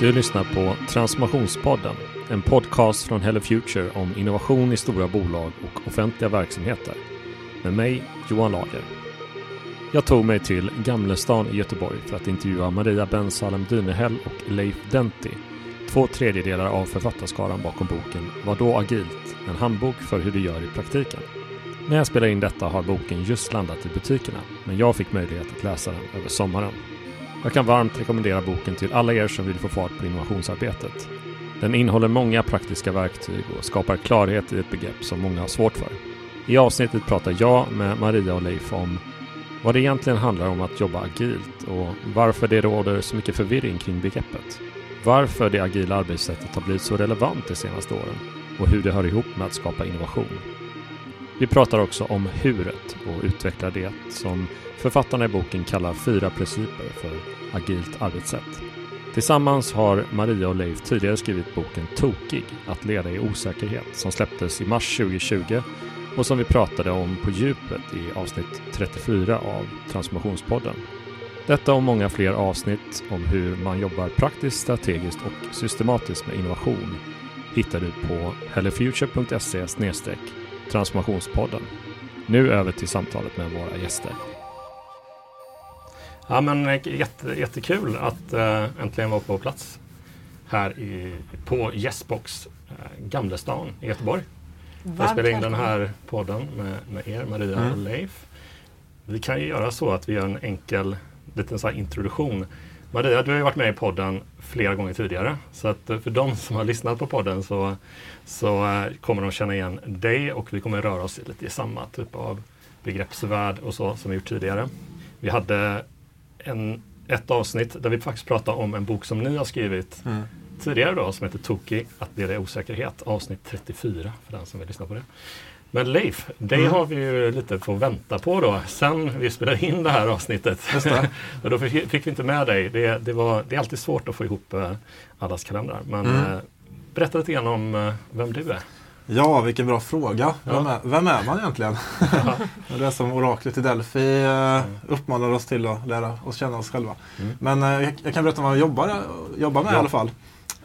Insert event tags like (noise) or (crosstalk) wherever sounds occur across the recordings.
Du lyssnar på Transformationspodden, en podcast från Hello Future om innovation i stora bolag och offentliga verksamheter. Med mig, Johan Lager. Jag tog mig till Gamlestan i Göteborg för att intervjua Maria Bensalem Dynehäll och Leif Denti, två tredjedelar av författarskaran bakom boken Vad då agilt? En handbok för hur du gör i praktiken. När jag spelar in detta har boken just landat i butikerna, men jag fick möjlighet att läsa den över sommaren. Jag kan varmt rekommendera boken till alla er som vill få fart på innovationsarbetet. Den innehåller många praktiska verktyg och skapar klarhet i ett begrepp som många har svårt för. I avsnittet pratar jag med Maria och Leif om vad det egentligen handlar om att jobba agilt och varför det råder så mycket förvirring kring begreppet. Varför det agila arbetssättet har blivit så relevant de senaste åren och hur det hör ihop med att skapa innovation. Vi pratar också om huret och utvecklar det som författarna i boken kallar fyra principer för agilt arbetssätt. Tillsammans har Maria och Leif tidigare skrivit boken Tokig, att leda i osäkerhet, som släpptes i mars 2020 och som vi pratade om på djupet i avsnitt 34 av Transformationspodden. Detta och många fler avsnitt om hur man jobbar praktiskt, strategiskt och systematiskt med innovation hittar du på hellofuture.se transformationspodden. Nu över till samtalet med våra gäster. Ja, men eh, jätte, jättekul att äh, äntligen vara på plats här i, på Yesbox, äh, Gamlestan i Göteborg. För att spela in den här podden med, med er, Maria mm. och Leif. Vi kan ju göra så att vi gör en enkel liten så introduktion. Maria, du har ju varit med i podden flera gånger tidigare. Så att för de som har lyssnat på podden så, så kommer de känna igen dig och vi kommer röra oss lite i samma typ av begreppsvärld och så som vi gjort tidigare. Vi hade en, ett avsnitt där vi faktiskt pratade om en bok som ni har skrivit mm. tidigare då som heter Toki, att det är osäkerhet, avsnitt 34 för den som vill lyssna på det. Men Leif, det mm. har vi ju lite fått vänta på då sen vi spelade in det här avsnittet. (laughs) och då fick vi inte med dig. Det, det, var, det är alltid svårt att få ihop uh, allas kalendrar. Men mm. uh, berätta lite grann om uh, vem du är. Ja, vilken bra fråga. Ja. Vem, är, vem, är, man egentligen? (laughs) det är som oraklet i Delphi eh, uppmanar oss till att lära oss känna oss själva. Mm. Men eh, jag, jag, kan berätta vad jag jobbar, jobbar med ja. i alla fall.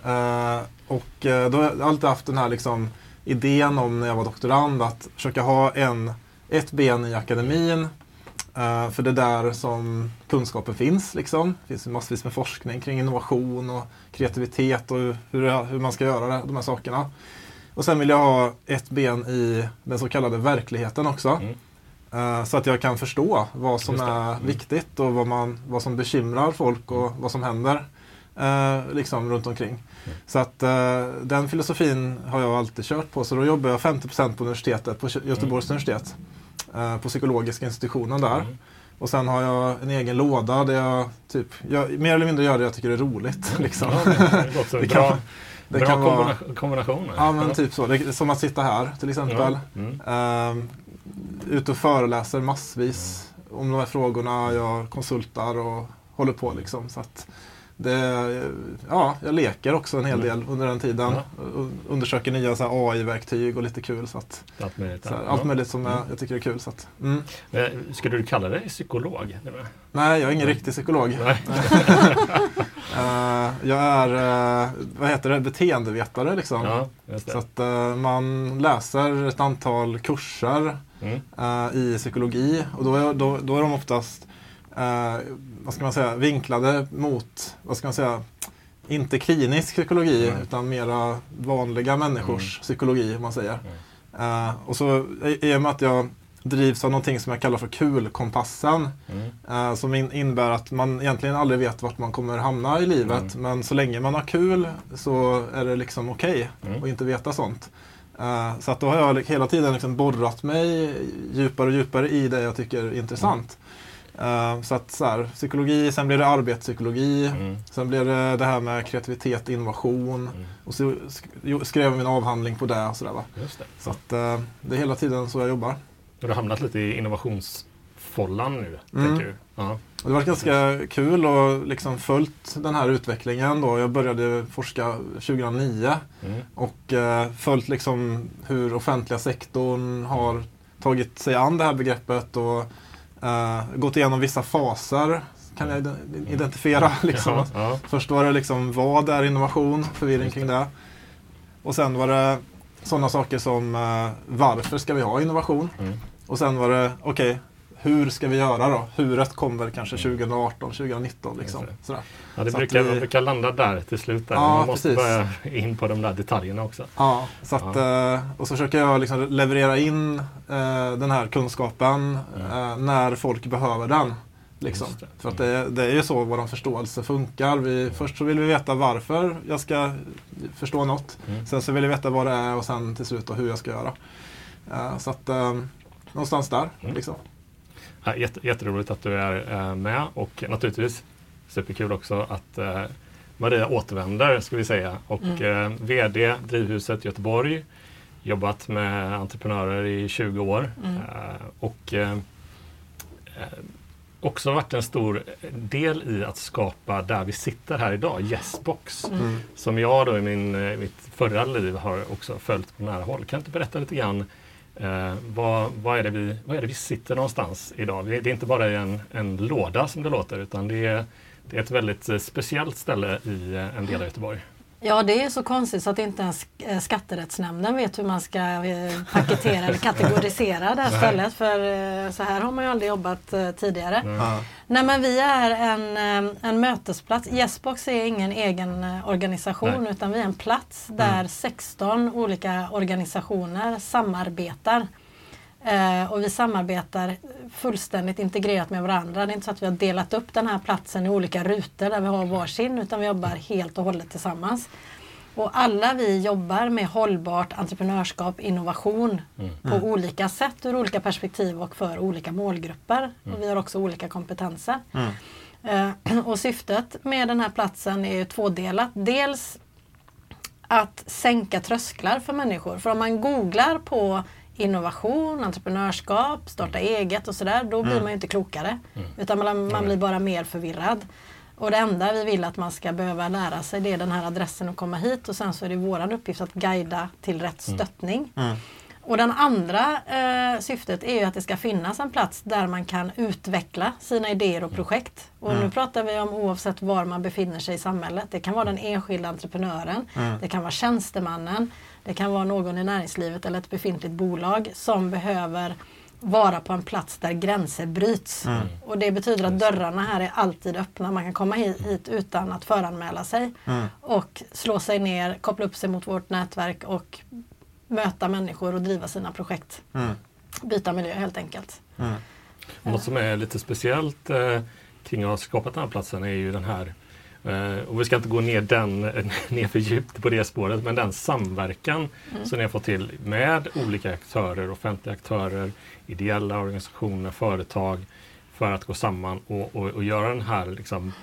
Eh, och eh, då har jag alltid haft den här liksom, idén om när jag var doktorand att försöka ha en, ett ben i akademin. Uh, för det är där som kunskapen finns. Liksom. Det finns massvis med forskning kring innovation och kreativitet och hur, hur man ska göra det, de här sakerna. Och sen vill jag ha ett ben i den så kallade verkligheten också. Mm. Uh, så att jag kan förstå vad som är mm. viktigt och vad, man, vad som bekymrar folk och vad som händer uh, liksom runt omkring. Mm. Så att uh, den filosofin har jag alltid kört på. Så då jobbar jag 50% på universitetet, på Göteborgs mm. universitet. på psykologiska institutionen där. Mm. Och sen har jag en egen låda där jag typ, jag, mer eller mindre gör det jag tycker är roligt. (laughs) Liksom. Ja, det det bra. Det Bra kan vara, kombinationer. Ja, men typ så. Det, som att sitta här till exempel. Ja. Mm. Uh, ute och föreläser massvis mm. om de här frågorna. Jag konsultar och håller på liksom. Så att, det, ja, jag leker också en hel mm. del under den tiden. Ja. Undersöker nya AI-verktyg och lite kul. Så att, allt möjligt, här, allt möjligt som jag, mm. jag, tycker är kul. Så att, mm. Skulle du kalla dig psykolog? Nej, jag är ingen Nej. riktig psykolog. uh, (laughs) jag är uh, vad heter det, beteendevetare. Liksom. Ja, så att, uh, man läser ett antal kurser mm. i psykologi och då är, då, då är de oftast eh, vad ska man säga, vinklade mot, vad ska man säga, inte klinisk psykologi mm. utan mera vanliga människors mm. psykologi om man säger. Mm. Eh, och så i och med att jag drivs av någonting som jag kallar för kulkompassen. Mm. Eh, som in, innebär att man egentligen aldrig vet vart man kommer hamna i livet. Mm. Men så länge man har kul så är det liksom okej okay mm. att inte veta sånt. Uh, så att då har jag hela tiden liksom borrat mig djupare och djupare i det jag tycker är intressant. Uh, så att så här, psykologi, sen blir det arbetspsykologi, mm. sen blir det det här med kreativitet, innovation. Mm. Och så skrev jag min avhandling på det. Och så där, va? Just det. så att, uh, det är hela tiden så jag jobbar. Du har hamnat lite i innovationsfållan nu, mm. tänker du? Ja. Det var ganska kul och liksom följt den här utvecklingen. Då. Jag började forska 2009 mm. och uh, följt liksom hur offentliga sektorn har tagit sig an det här begreppet. Och Uh, gått igenom vissa faser kan jag identifiera. (laughs) Liksom. Ja. Först var det liksom vad är innovation, förvirring kring det. Och sen var det sådana saker som uh, varför ska vi ha innovation? Mm. Och sen var det, okej, okay, hur ska vi göra då? Huret kommer kanske 2018, 2019. Liksom. Sådär. Ja, det brukar, vi... brukar landa där till slut. Där. Ja, Man måste precis. börja in på de där detaljerna också. Ja, så att, ja. Eh, och så försöker jag liksom leverera in eh, den här kunskapen eh, när folk behöver den. Liksom. För att det, det, är ju så vår förståelse funkar. Vi, först så vill vi veta varför jag ska förstå något. Mm. Sen så vill vi veta vad det är och sen till slut hur jag ska göra. Så att någonstans där. Mm. Liksom. Jätte, jätteroligt att du är uh, med och naturligtvis superkul också att Maria återvänder ska vi säga och mm. VD Drivhuset Göteborg jobbat med entreprenörer i 20 år mm. och också varit en stor del i att skapa där vi sitter här idag, Yesbox. Mm. mm. Som jag då i min, eh, mitt förra liv har också följt på nära håll. Kan du inte berätta lite grann eh, vad, vad, är det vi, vad är det vi sitter någonstans idag? Det är inte bara en, en låda som det låter utan det är, det är ett väldigt eh, speciellt ställe i eh, en del av Göteborg. Ja, det är så konstigt så att inte ens eh, skatterättsnämnden vet hur man ska eh, paketera eller kategorisera det här stället. För eh, så här har man ju aldrig jobbat tidigare. Mm. Nej, men vi är en, en mötesplats. Yesbox är ingen egen organisation Nej. utan vi är en plats där mm. 16 olika organisationer samarbetar Eh, och vi samarbetar fullständigt integrerat med varandra. Det är inte så att vi har delat upp den här platsen i olika rutor där vi har varsin utan vi jobbar helt och hållet tillsammans. Och alla vi jobbar med hållbart entreprenörskap, innovation mm. på mm. olika sätt ur olika perspektiv och för olika målgrupper. Mm. Och vi har också olika kompetenser. Mm. Eh, (clears throat) och syftet med den här platsen är tvådelat. Dels att sänka trösklar för människor. För om man googlar på innovation, entreprenörskap, starta eget och sådär, då blir mm. man ju inte klokare. Mm. Utan man, man blir bara mer förvirrad. Och det enda vi vill att man ska behöva lära sig det är den här adressen och komma hit och sen så är det vår uppgift att guida till rätt mm. stöttning. Mm. Och den andra eh, syftet är ju att det ska finnas en plats där man kan utveckla sina idéer och mm. projekt. Och mm. nu pratar vi om oavsett var man befinner sig i samhället. Det kan vara den enskilda entreprenören, mm. det kan vara tjänstemannen, det kan vara någon i näringslivet eller ett befintligt bolag som behöver vara på en plats där gränser bryts. Mm. Och det betyder att dörrarna här är alltid öppna. Man kan komma hit utan att föranmäla sig mm. och slå sig ner, koppla upp sig mot vårt nätverk och möta människor och driva sina projekt. Mm. Byta miljö helt enkelt. Mm. Något som är lite speciellt eh, kring att ha skapat den här platsen är ju den här och vi ska inte gå ner, den, (laughs) ner för djupt på det spåret, men den samverkan mm. som ni har fått till med olika aktörer, offentliga aktörer, ideella organisationer, företag för att gå samman och, och, och göra den här liksom,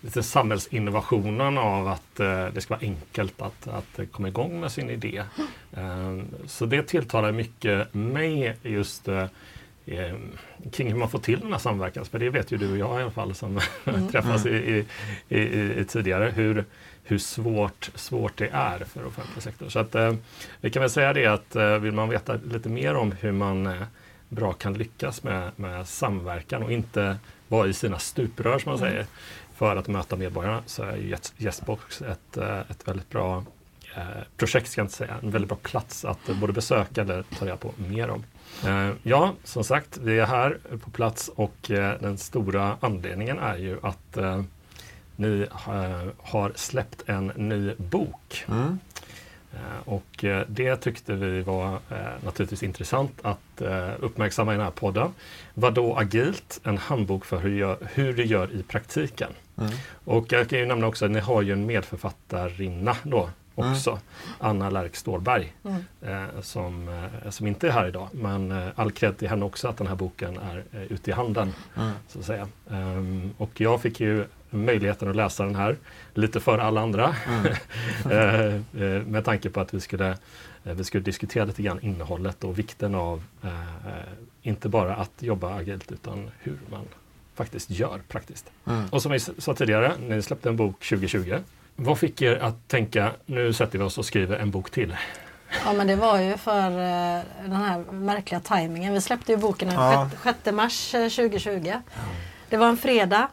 lite samhällsinnovationen av att uh, det ska vara enkelt att, att komma igång med sin idé. Uh, så det tilltalar mycket mig just eh, kring hur man får till den här samverkan. För det vet ju du och jag i alla fall som (laughs) mm. träffas mm. i, i, i, tidigare. Hur, hur svårt, svårt det är för offentlig sektor. Så att, eh, vi kan väl säga det att eh, vill man veta lite mer om hur man eh, bra kan lyckas med, med samverkan och inte vara i sina stuprör som man mm. säger för att möta medborgarna så är Yesbox ett, eh, ett väldigt bra eh, projekt, ska jag inte säga, en väldigt bra plats att både besöka eller ta reda på mer om. Eh, ja, som sagt, vi är här på plats och eh, den stora anledningen är ju att eh, ni har släppt en ny bok. Mm. Och det tyckte vi var naturligtvis intressant att uppmärksamma i den här podden. Vadå agilt? En handbok för hur, hur du gör i praktiken. Mm. Och jag kan ju nämna också att ni har ju en medförfattarinna då också. Mm. Anna Lärk Stålberg mm. eh, som, eh, som inte är här idag. Men eh, all cred till henne också att den här boken är eh, ute i handeln. Mm. Så att säga. Um, och jag fick ju möjligheten att läsa den här lite före alla andra. Mm. (laughs) Eh, eh, med tanke på att vi skulle, vi skulle diskutera lite grann innehållet och vikten av inte bara att jobba agilt utan hur man faktiskt gör praktiskt. Mm. Och som vi sa tidigare, ni släppte en bok 2020 vad fick er att tänka, nu sätter vi oss och skriver en bok till? Ja men det var ju för uh, den här märkliga tajmingen. Vi släppte ju boken den ja. 6 mars 2020. Eh, det var en fredag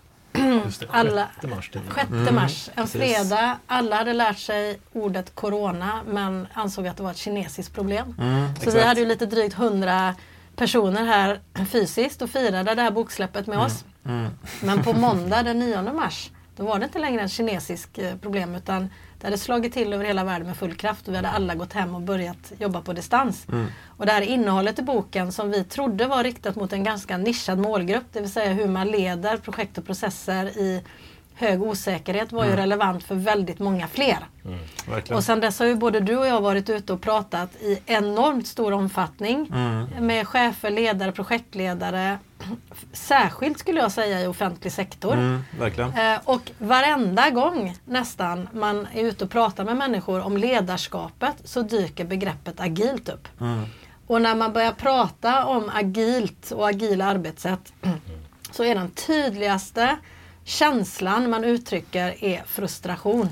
Just det, (clears throat) Alla- 6 mars. till- 6 Mm, mars, en precis. fredag. Alla hade lärt sig ordet corona men ansåg att det var ett kinesiskt problem. Mm, Så exakt. vi hade ju lite drygt 100 personer här fysiskt och firade det här boksläppet med oss. Mm. Men på måndag den 9 mars då var det inte längre ett kinesiskt eh, problem utan det hade slagit till över hela världen med full kraft och vi hade alla gått hem och börjat jobba på distans. Mm. Och det här innehållet i boken som vi trodde var riktat mot en ganska nischad målgrupp, det vill säga hur man leder projekt och processer i hög osäkerhet var ju relevant för väldigt många fler. Verkligen. Och sen dess har ju både du och jag varit ute och pratat i enormt stor omfattning Mm. med chefer, ledare, projektledare. Särskilt skulle jag säga i offentlig sektor. Mm, verkligen. Eh, och varenda gång nästan man är ute och pratar med människor om ledarskapet så dyker begreppet agilt upp. Mm. Och när man börjar prata om agilt och agila arbetssätt (clears throat) så är den tydligaste känslan man uttrycker är frustration.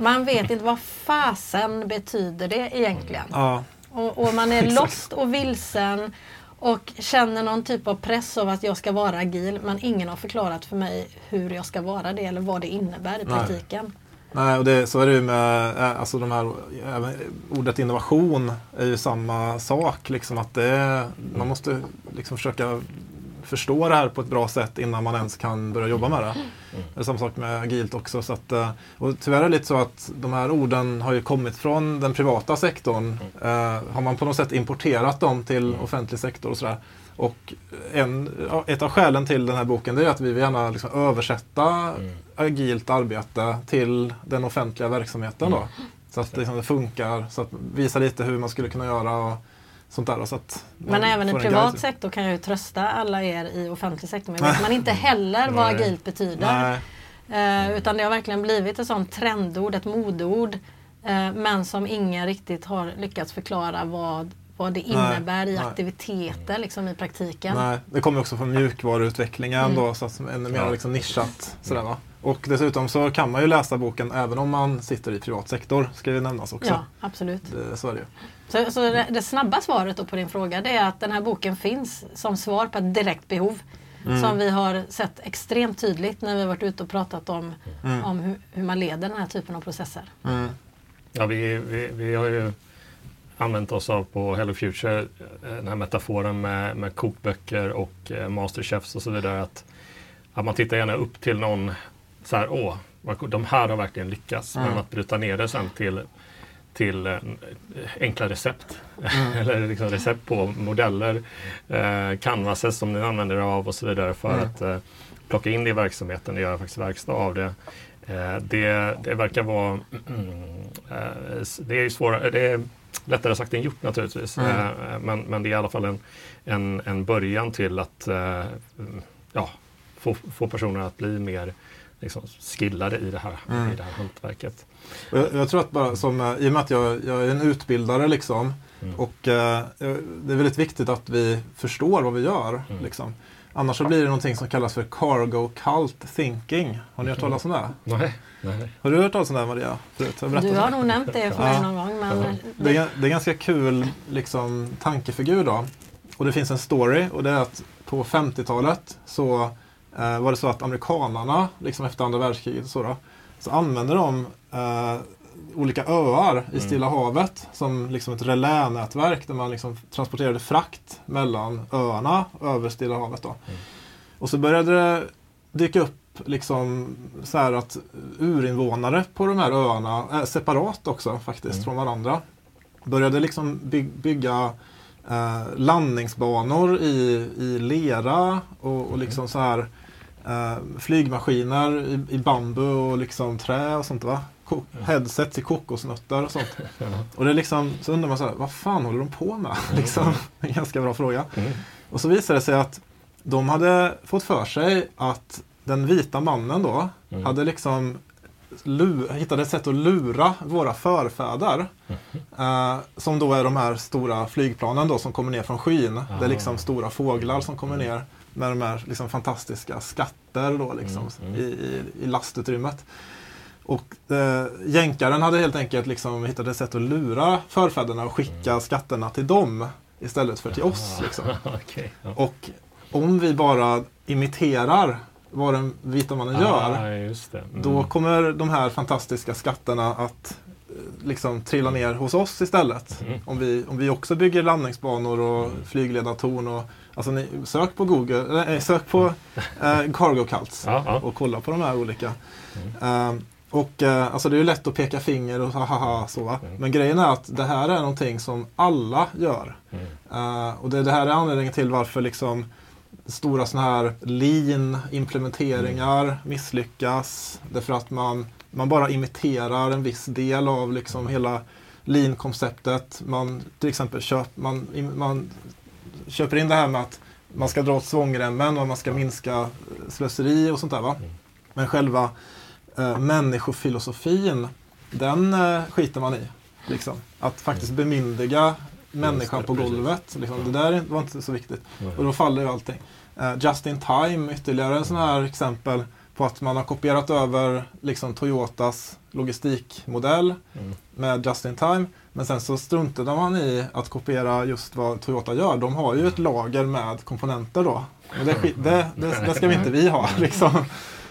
Man vet inte vad fasen betyder det egentligen. Ja, Och, och man är (laughs) lost och vilsen och känner någon typ av press av att jag ska vara agil men ingen har förklarat för mig hur jag ska vara det eller vad det innebär i Nej. praktiken. Nej, och det, så är det ju med eh, alltså de här, även ordet innovation är ju samma sak. Liksom att det man måste liksom försöka förstå det här på ett bra sätt innan man ens kan börja jobba med det. Det är samma sak med agilt också. Så att, eh, och tyvärr är det lite så att de här orden har ju kommit från den privata sektorn. Eh, har man på något sätt importerat dem till offentlig sektor och sådär. Och en, ett av skälen till den här boken det är att vi vill gärna liksom översätta agilt arbete till den offentliga verksamheten. Då. Så att liksom det funkar, så att visa lite hur man skulle kunna göra och sånt där. Så att Men även i privat guide. sektor kan jag ju trösta alla er i offentlig sektor. Men vet man inte heller vad agilt betyder. Nej, Eh, utan det har verkligen blivit ett sånt trendord, ett modeord. Eh, men som ingen riktigt har lyckats förklara vad, vad det innebär i nej. aktiviteter liksom i praktiken. nej, det kommer också från mjukvaruutvecklingen Mm. då, så att ännu mer liksom nischat. Sådär, va? Och dessutom så kan man ju läsa boken även om man sitter i privat sektor, ska ju nämnas också. Ja, absolut. Det, så är det ju. Så, så det, det snabba svaret då på din fråga det är att den här boken finns som svar på ett direkt behov. Mm. Som vi har sett extremt tydligt när vi har varit ute och pratat om, Mm. om hur, hur man leder den här typen av processer. Mm. Ja, vi, vi, vi har ju använt oss av på Hello Future eh, den här metaforen med, med kokböcker och eh, masterchefs och så vidare. Att, att man tittar gärna upp till någon så här, åh, de här har verkligen lyckats. Mm. Men att bryta ner det sen till, till eh, enkla recept. Mm. (laughs) Eller liksom recept på modeller, eh, canvases som ni använder er av och så vidare för Mm. att eh, plocka in det i verksamheten och göra faktiskt verkstad av det. Eh, det, det verkar vara (clears throat) eh, det är ju svårare, det är lättare sagt än gjort naturligtvis. Mm. Eh, men, men det är i alla fall en, en, en början till att eh, ja, få, få personer att bli mer liksom, skillade i det här, Mm. i det här hantverket. Jag, jag tror att bara som, eh, i och med att jag, jag är en utbildare liksom Mm. och eh, det är väldigt viktigt att vi förstår vad vi gör. Mm. Liksom. Annars så blir det någonting som kallas för cargo cult thinking. Har ni hört talas om det? Nej, nej. Har du hört talas om det Maria? Förut? Har jag Du har det? nog nämnt det för mig Ja. någon gång. Men Ja. Det är, det är ganska kul liksom, tankefigur då. Och det finns en story och det är att på 50-talet så eh, var det så att amerikanarna, liksom efter andra världskriget så, då, så använde de eh, olika öar i Stilla havet som liksom ett relänätverk där man liksom transporterade frakt mellan öarna över Stilla havet. Då. Och så började det dyka upp liksom så här att urinvånare på de här öarna, eh, separat också faktiskt Mm. från varandra, började liksom by bygga eh, landningsbanor i, i lera och, och liksom så här eh, flygmaskiner i, i bambu och liksom trä och sånt va. Headsets i kokosnötter och sånt. (laughs) Och det är liksom, så undrar man så här, vad fan håller de på med? (laughs) liksom, en ganska bra fråga. Mm. Och så visade det sig att de hade fått för sig att den vita mannen då Mm. hade liksom hittade ett sätt att lura våra förfäder. Eh, som då är de här stora flygplanen då som kommer ner från skyn. Det Ah. är liksom stora fåglar som kommer ner med de här liksom fantastiska skatter då liksom Mm, mm. I, i, i lastutrymmet. Och eh, jänkaren hade helt enkelt liksom hittat ett sätt att lura förfäderna och skicka skatterna till dem istället för till oss. Liksom. (laughs) Okej, ja. Och om vi bara imiterar vad den vita mannen Ah, gör. Mm. då kommer de här fantastiska skatterna att eh, liksom trilla ner hos oss istället. Mm. Om, vi, om vi också bygger landningsbanor och flygledartorn. Och, alltså ni, sök på Google, nej, sök på eh, Cargo Cults (laughs) Ja, ja. och kolla på de här olika. Eh, och eh, alltså det är ju lätt att peka finger och haha så. va? Mm. Men grejen är att det här är någonting som alla gör. Mm. Eh, och det, det här är anledningen till varför liksom stora sådana här lean implementeringar misslyckas. Därför att man, man bara imiterar en viss del av liksom hela lean-konceptet. Man till exempel köp, man, man köper in det här med att man ska dra åt svångremmen och man ska minska slöseri och sånt där. Va? Mm. Men själva eh, människofilosofin, den eh, skiter man i. Liksom. Att faktiskt bemyndiga människan på golvet. Liksom. Det där var inte så viktigt. Mm. Och då faller ju allting. Eh, Just in time, ytterligare en sån här exempel på att man har kopierat över liksom, Toyotas logistikmodell Mm. med Just in time. Men sen så struntade man i att kopiera just vad Toyota gör. De har ju ett lager med komponenter då. Och det, det, det, det ska vi (laughs) inte vi ha. Liksom.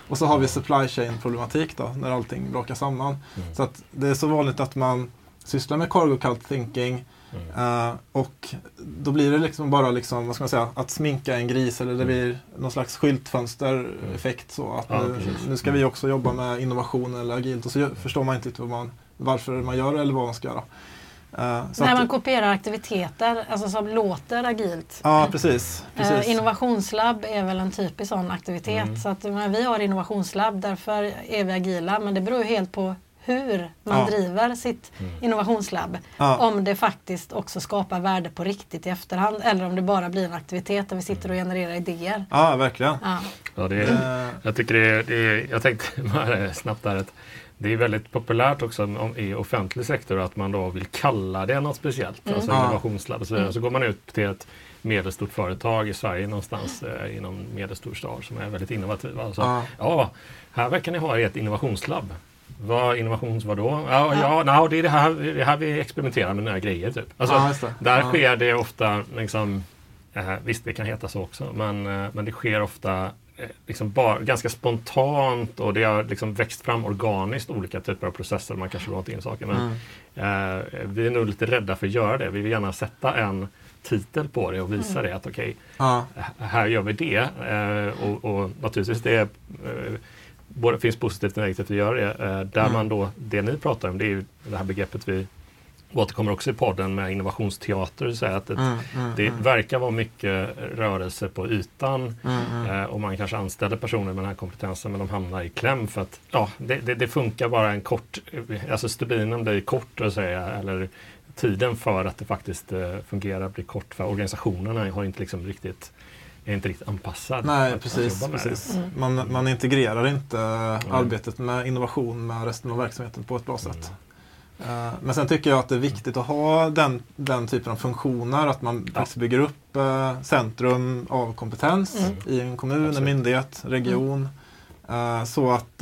Och så har vi supply chain problematik då, när allting brakar samman. Mm. Så att det är så vanligt att man sysslar med cargo cult thinking Mm. eh, och då blir det liksom bara liksom, vad ska man säga, att sminka en gris eller det blir någon slags skyltfönster-effekt. Så att Ja, nu, ska vi också jobba med innovation eller agilt och så förstår man inte riktigt vad man, varför man gör det eller vad man ska göra. Så När att- man kopierar aktiviteter alltså som låter agilt. Ja, precis. precis. Eh, innovationslabb är väl en typisk sån aktivitet. Mm. Så att, men vi har innovationslabb, därför är vi agila. Men det beror ju helt på hur man Ja. driver sitt Mm. innovationslabb. ja. Om det faktiskt också skapar värde på riktigt i efterhand eller om det bara blir en aktivitet där vi sitter och genererar idéer. ja, verkligen. Ja. Ja, det är, Eh, jag tycker det är, det är, jag tänkte (laughs) bara snabbt där att det är väldigt populärt också i offentlig sektor att man då vill kalla det något speciellt, Mm. alltså Ja. innovationslabb och så vidare. Mm. Så går man ut till ett medelstort företag i Sverige någonstans eh, inom medelstor stad som är väldigt innovativa. Alltså, ja. Ja, här verkar ni ha ert innovationslabb. Vad innovations vad då? Ja, ja. no, det är det här, det här vi experimenterar med nya grejer. Typ. Alltså, ja, där ja. sker det ofta, liksom, eh, visst det kan heta så också, men, eh, men det sker ofta liksom bara, ganska spontant och det har liksom växt fram organiskt olika typer av processer. Man kanske låter in saker. Men, Mm. eh, vi är nog lite rädda för att göra det. Vi vill gärna sätta en titel på det och visa det att okej, Ja, här gör vi det. Eh, och, och naturligtvis det är, eh, både finns positivt och negativt att göra det. Eh, där Mm. man då, det ni pratar om, det är ju det här begreppet vi återkommer också i podden med innovationsteater. Så att ett, mm, mm, det mm, verkar vara mycket rörelse på ytan mm, mm. eh, och man kanske anställer personer med den här kompetensen men de hamnar i kläm för att ja, det, det, det funkar bara en kort, alltså stubinen blir kort att säga eller tiden för att det faktiskt eh, fungerar blir kort för organisationerna har inte liksom riktigt är inte riktigt anpassad. Nej, att- precis. att precis. Mm. Man, man integrerar inte arbetet med innovation med resten av verksamheten på ett bra sätt. Eh, Men sen tycker jag att det är viktigt att ha den, den typen av funktioner, att man faktiskt bygger upp eh, centrum av kompetens Mm. i en kommun, en Absolut. myndighet, region. eh, Så att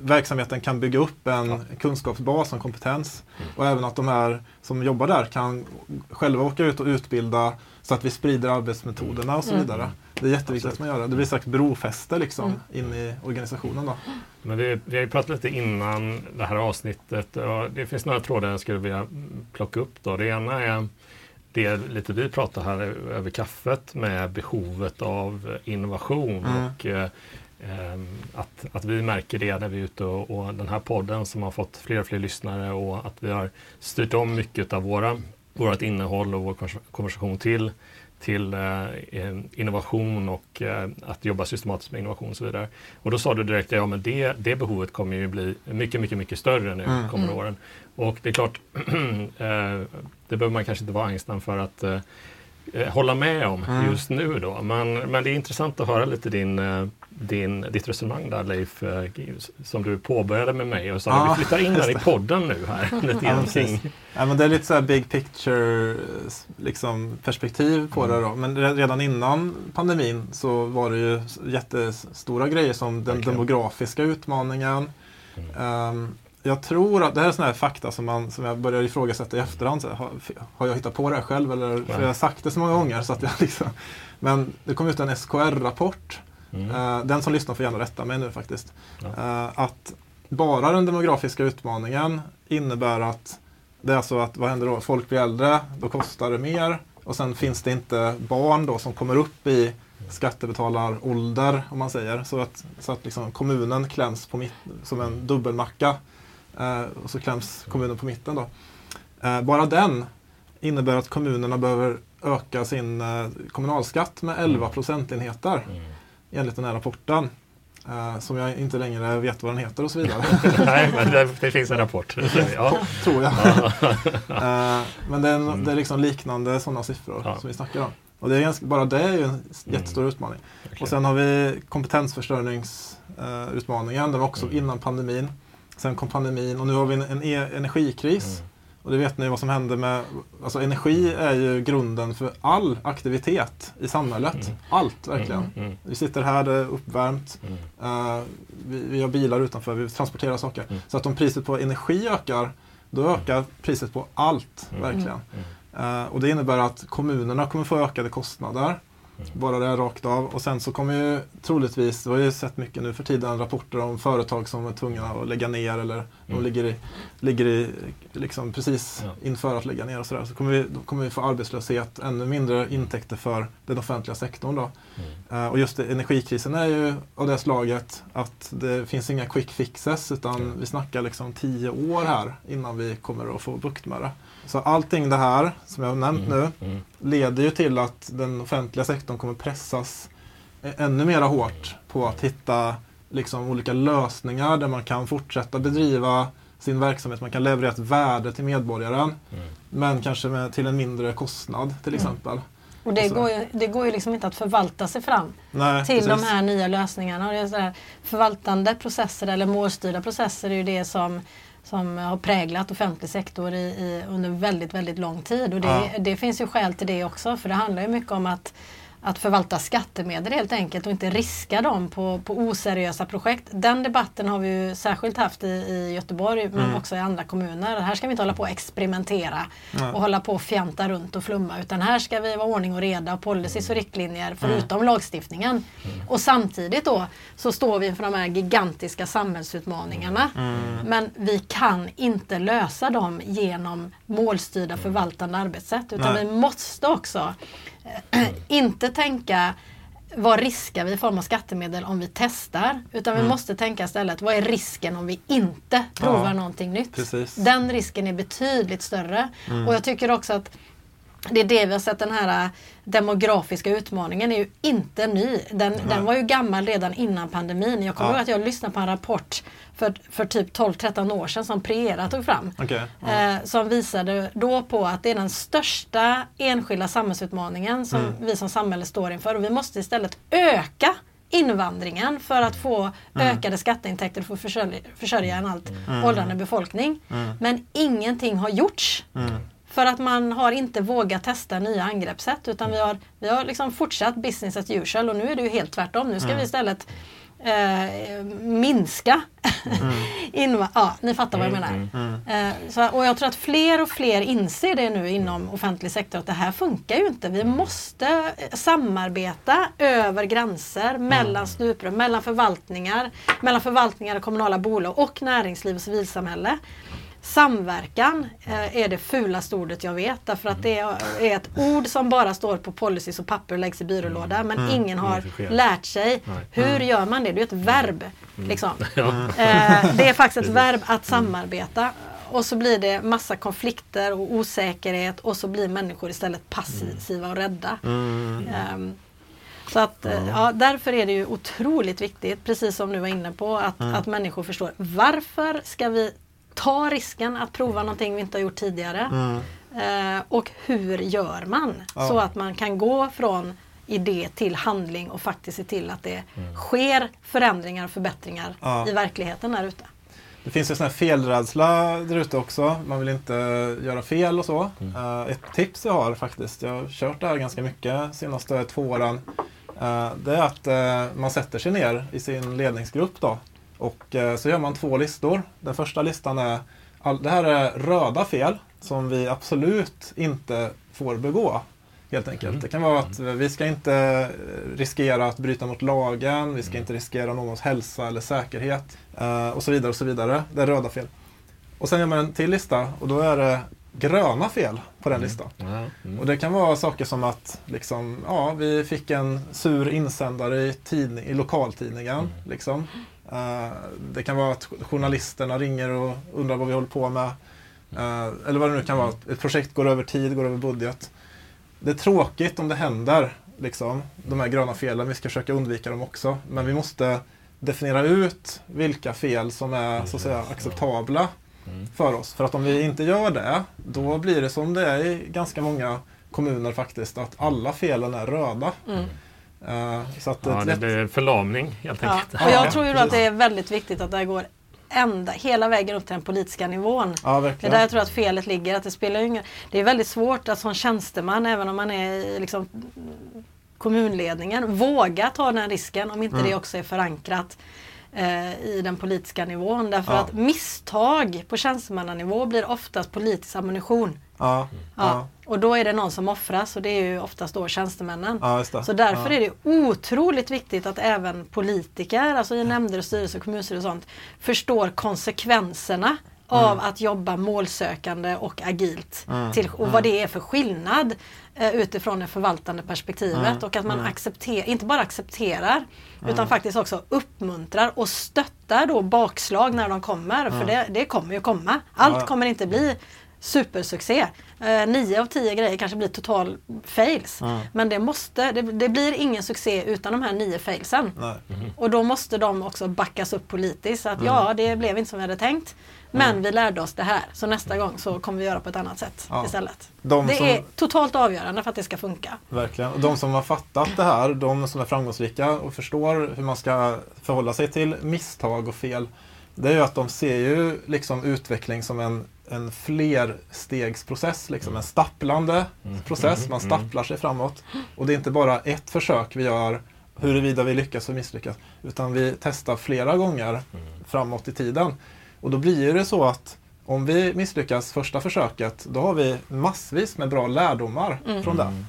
verksamheten kan bygga upp en Ja. kunskapsbas, en kompetens. Mm. Och även att de här som jobbar där kan själva åka ut och utbilda så att vi sprider arbetsmetoderna och så Mm. vidare. Det är jätteviktigt att man gör det. Det blir ett slags brofäste liksom, Mm. in i organisationen. Då. Men vi, vi har ju pratat lite innan det här avsnittet och det finns några trådar jag skulle vilja plocka upp. Då. Det ena är det lite vi pratar här över kaffet med behovet av innovation Mm. och eh, att, att vi märker det när vi är ute och, och den här podden som har fått fler och fler lyssnare och att vi har styrt om mycket av våra, vårt innehåll och vår konvers- konversation till till eh, eh, innovation och eh, att jobba systematiskt med innovation och så vidare. Och då sa du direkt, ja men det, det behovet kommer ju bli mycket, mycket, mycket större nu Mm. kommande Mm. åren. Och det är klart, (clears throat) det behöver man kanske inte vara Einstein för att hålla med om Mm. just nu då. Men, men det är intressant att höra lite din, din, ditt resonemang där Leif, eh, som du påbörjade med mig och sa Ja, vi flyttar in den i podden nu här. (laughs) lite Ja, kring- Ja, men det är lite så här big picture liksom, perspektiv på det. Då. Men re- redan innan pandemin så var det ju jättestora grejer som den Verkligen. demografiska utmaningen. Mm. Ehm, jag tror att det här är sådana här fakta som, man, som jag börjar ifrågasätta i efterhand. Så här, har, har jag hittat på det här själv? Eller, för Nej. jag har sagt det så många gånger. Så att jag (laughs) liksom, men det kom ut en SKR-rapport mm. uh, den som lyssnar får gärna rätta mig nu faktiskt, ja. uh, att bara den demografiska utmaningen innebär att det är så att vad händer då? Folk blir äldre, då kostar det mer och sen finns det inte barn då som kommer upp i skattebetalarålder om man säger. Så att, så att liksom kommunen kläms på mitt, som en dubbelmacka. Eh, och så kläms kommunen på mitten då. Bara den innebär att kommunerna behöver öka sin kommunalskatt med 11 mm. procentenheter mm. Enligt den här rapporten. Uh, som jag inte längre vet vad den heter och så vidare. (laughs) Nej, men det, det, finns en rapport. ja. (laughs) Tror jag. uh, (laughs) men det är, en, det är liksom liknande sådana siffror ja. som vi snackar om. Och det är ganska, bara det är ju en jättestor mm. utmaning. Okay. Och sen har vi kompetensförsörjningsutmaningen. Uh, den var också mm. innan pandemin. Sen kom pandemin och nu har vi en, en e energikris. Mm. Och det vet ni vad som händer med... Alltså energi är ju grunden för all aktivitet i samhället. Mm. Allt, verkligen. Mm. mm. Vi sitter här, det är uppvärmt. Uh, vi, vi, har bilar utanför, vi transporterar saker. Mm. Så att om priset på energi ökar, då mm. ökar priset på allt, verkligen. Uh, och det innebär att kommunerna kommer få ökade kostnader. Bara det rakt av. Och sen så kommer ju troligtvis, vi har ju sett mycket nu för tiden, rapporter om företag som är tvungna att lägga ner eller mm. de ligger, i, ligger i, liksom precis ja. inför att lägga ner och sådär. Så kommer vi, då kommer vi få arbetslöshet, ännu mindre intäkter för den offentliga sektorn. Då. Mm. Uh, och just det, energikrisen är ju av det slaget att det finns inga quick fixes utan mm. vi snackar liksom tio år här innan vi kommer att få bukt med det. Så allting det här som jag har nämnt mm, nu mm. leder ju till att den offentliga sektorn kommer pressas ännu mer hårt på att hitta liksom, olika lösningar där man kan fortsätta bedriva sin verksamhet, man kan leverera ett värde till medborgaren mm. men kanske med, till en mindre kostnad till mm. exempel. Och det, går ju, det går ju liksom inte att förvalta sig fram Nej, till precis. de här nya lösningarna. Och det är så här, förvaltande processer eller målstyrda processer är ju det som som har präglat offentlig sektor i, i, under väldigt, väldigt lång tid. Och det, ja. det finns ju skäl till det också för det handlar ju mycket om att att förvalta skattemedel helt enkelt och inte riska dem på, på oseriösa projekt. Den debatten har vi ju särskilt haft i, i Göteborg men mm. också i andra kommuner. Här ska vi inte hålla på och experimentera mm. och hålla på och fjanta runt och flumma utan här ska vi vara ordning och reda och policies och riktlinjer förutom mm. lagstiftningen. Mm. Och samtidigt då så står vi inför de här gigantiska samhällsutmaningarna. Mm. Men vi kan inte lösa dem genom målstyrda förvaltande arbetssätt utan vi måste också (clears throat) inte tänka vad riskar vi i form av skattemedel om vi testar? Utan vi mm. måste tänka istället, vad är risken om vi inte provar ja, någonting nytt? Precis. Den risken är betydligt större. Mm. Och jag tycker också att det är det vi har sett, den här äh, demografiska utmaningen är ju inte ny. Den, den var ju gammal redan innan pandemin. Jag kommer ja. ihåg att jag lyssnade på en rapport för, för typ 12-13 år sedan som Preera tog fram. Okay. Ja. Eh, som visade då på att det är den största enskilda samhällsutmaningen som mm. vi som samhälle står inför. Och vi måste istället öka invandringen för att få mm. ökade skatteintäkter för att försörja, försörja en allt mm. åldrande befolkning. Mm. Men ingenting har gjorts. Mm. För att man har inte vågat testa nya angreppssätt utan vi har, vi har liksom fortsatt business as usual och nu är det ju helt tvärtom. Nu ska mm. vi istället eh, minska mm. (laughs) ja, ni fattar vad jag menar. Mm, mm, mm. Eh, så, och jag tror att fler och fler inser det nu inom offentlig sektor att det här funkar ju inte. Vi måste samarbeta över gränser, mellan mm. stuprör, mellan förvaltningar, mellan förvaltningar och kommunala bolag och näringsliv och civilsamhälle. Samverkan eh, är det fulaste ordet jag vet därför att det är ett ord som bara står på policies och papper och läggs i byrålåda men mm. ingen har lärt sig hur mm. gör man det? Det är ett verb. Mm. Liksom. (laughs) Eh, det är faktiskt ett verb att samarbeta och så blir det massa konflikter och osäkerhet och så blir människor istället passiva och rädda. Um, så att, ja. därför är det ju otroligt viktigt, precis som du var inne på, att, mm. att människor förstår varför ska vi ta risken att prova någonting vi inte har gjort tidigare. Mm. Eh, och hur gör man? Ja. Så att man kan gå från idé till handling och faktiskt se till att det mm. sker förändringar och förbättringar ja. i verkligheten där ute. Det finns ju sån här felrädsla där ute också. Man vill inte göra fel och så. Mm. Uh, ett tips jag har faktiskt, jag har kört det här ganska mycket senaste två åren. Uh, det är att uh, man sätter sig ner i sin ledningsgrupp då och eh, så gör man två listor. Den första listan är, all, det här är röda fel som vi absolut inte får begå. Helt enkelt. Mm. Det kan vara att vi ska inte riskera att bryta mot lagen, vi ska mm. inte riskera någons hälsa eller säkerhet uh, och så vidare. och så vidare. Det är röda fel. Och sen gör man en till lista och då är det gröna fel på den mm. listan. Mm. Och det kan vara saker som att liksom, ja, vi fick en sur insändare i, tidning, i lokaltidningen. Mm. Liksom. Uh, det kan vara att journalisterna ringer och undrar vad vi håller på med. Uh, eller vad det nu kan vara. Ett projekt går över tid, går över budget. Det är tråkigt om det händer, liksom, de här gröna felen. Vi ska försöka undvika dem också. Men vi måste definiera ut vilka fel som är så att säga, acceptabla för oss. För att om vi inte gör det, då blir det som det är i ganska många kommuner faktiskt, att alla felen är röda. Mm. Uh, så att ja, det blir förlamning helt ja. enkelt. Och jag tror ju att det är väldigt viktigt att det går ända, hela vägen upp till den politiska nivån. Ja, det är där jag tror att felet ligger. Att det, spelar ingen, det är väldigt svårt att som tjänsteman, även om man är i liksom, kommunledningen, våga ta den risken om inte mm. det också är förankrat eh, i den politiska nivån. Därför ja. att misstag på tjänstemannanivå blir oftast politisk ammunition. Ja. Ja. Och då är det någon som offras och det är ju oftast då tjänstemännen. Så därför är det otroligt viktigt att även politiker, alltså i nämnder och styrelser, kommunstyrelser och sånt, förstår konsekvenserna av mm. att jobba målsökande och agilt. Mm. Till, och vad mm. det är för skillnad eh, utifrån det förvaltande perspektivet. Mm. Och att man mm. accepterar, inte bara accepterar utan faktiskt också uppmuntrar och stöttar då bakslag när de kommer. För det, det kommer ju komma. Allt kommer inte bli supersuccé. Eh, nio av tio grejer kanske blir total fails. Mm. Men det, måste, det, det, blir ingen succé utan de här nio failsen. Mm. Och då måste de också backas upp politiskt. Så att mm. ja, det blev inte som vi hade tänkt. Men mm. vi lärde oss det här. Så nästa gång så kommer vi göra på ett annat sätt ja. istället. De det som... är totalt avgörande för att det ska funka. Verkligen. Och de som har fattat det här, de som är framgångsrika och förstår hur man ska förhålla sig till misstag och fel. Det är ju att de ser ju liksom utveckling som en en flerstegsprocess, liksom en stapplande mm. process. Man mm. stapplar sig framåt. Och det är inte bara ett försök vi gör huruvida vi lyckas och misslyckas. Utan vi testar flera gånger mm. framåt i tiden. Och då blir det så att om vi misslyckas första försöket, då har vi massvis med bra lärdomar mm. från det. Mm.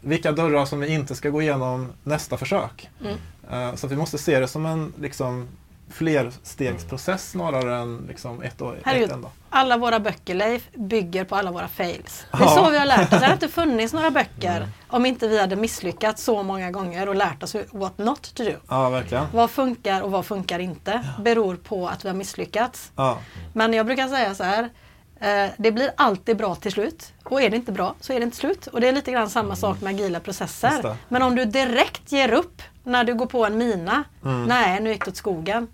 Vilka dörrar som vi inte ska gå igenom nästa försök. Mm. Uh, så vi måste se det som en liksom, flerstegsprocess snarare än liksom ett, och, ett enda. Alla våra böcker, Leif, bygger på alla våra fails. Det är ja. så vi har lärt oss. Det hade inte funnits några böcker mm. om inte vi hade misslyckats så många gånger och lärt oss what not to do. Ja, verkligen. Vad funkar och vad funkar inte beror på att vi har misslyckats. Ja. Men jag brukar säga så här, eh, det blir alltid bra till slut. Och är det inte bra så är det inte slut. Och det är lite grann samma sak med agila processer. Men om du direkt ger upp när du går på en mina, mm. nej nu gick det åt skogen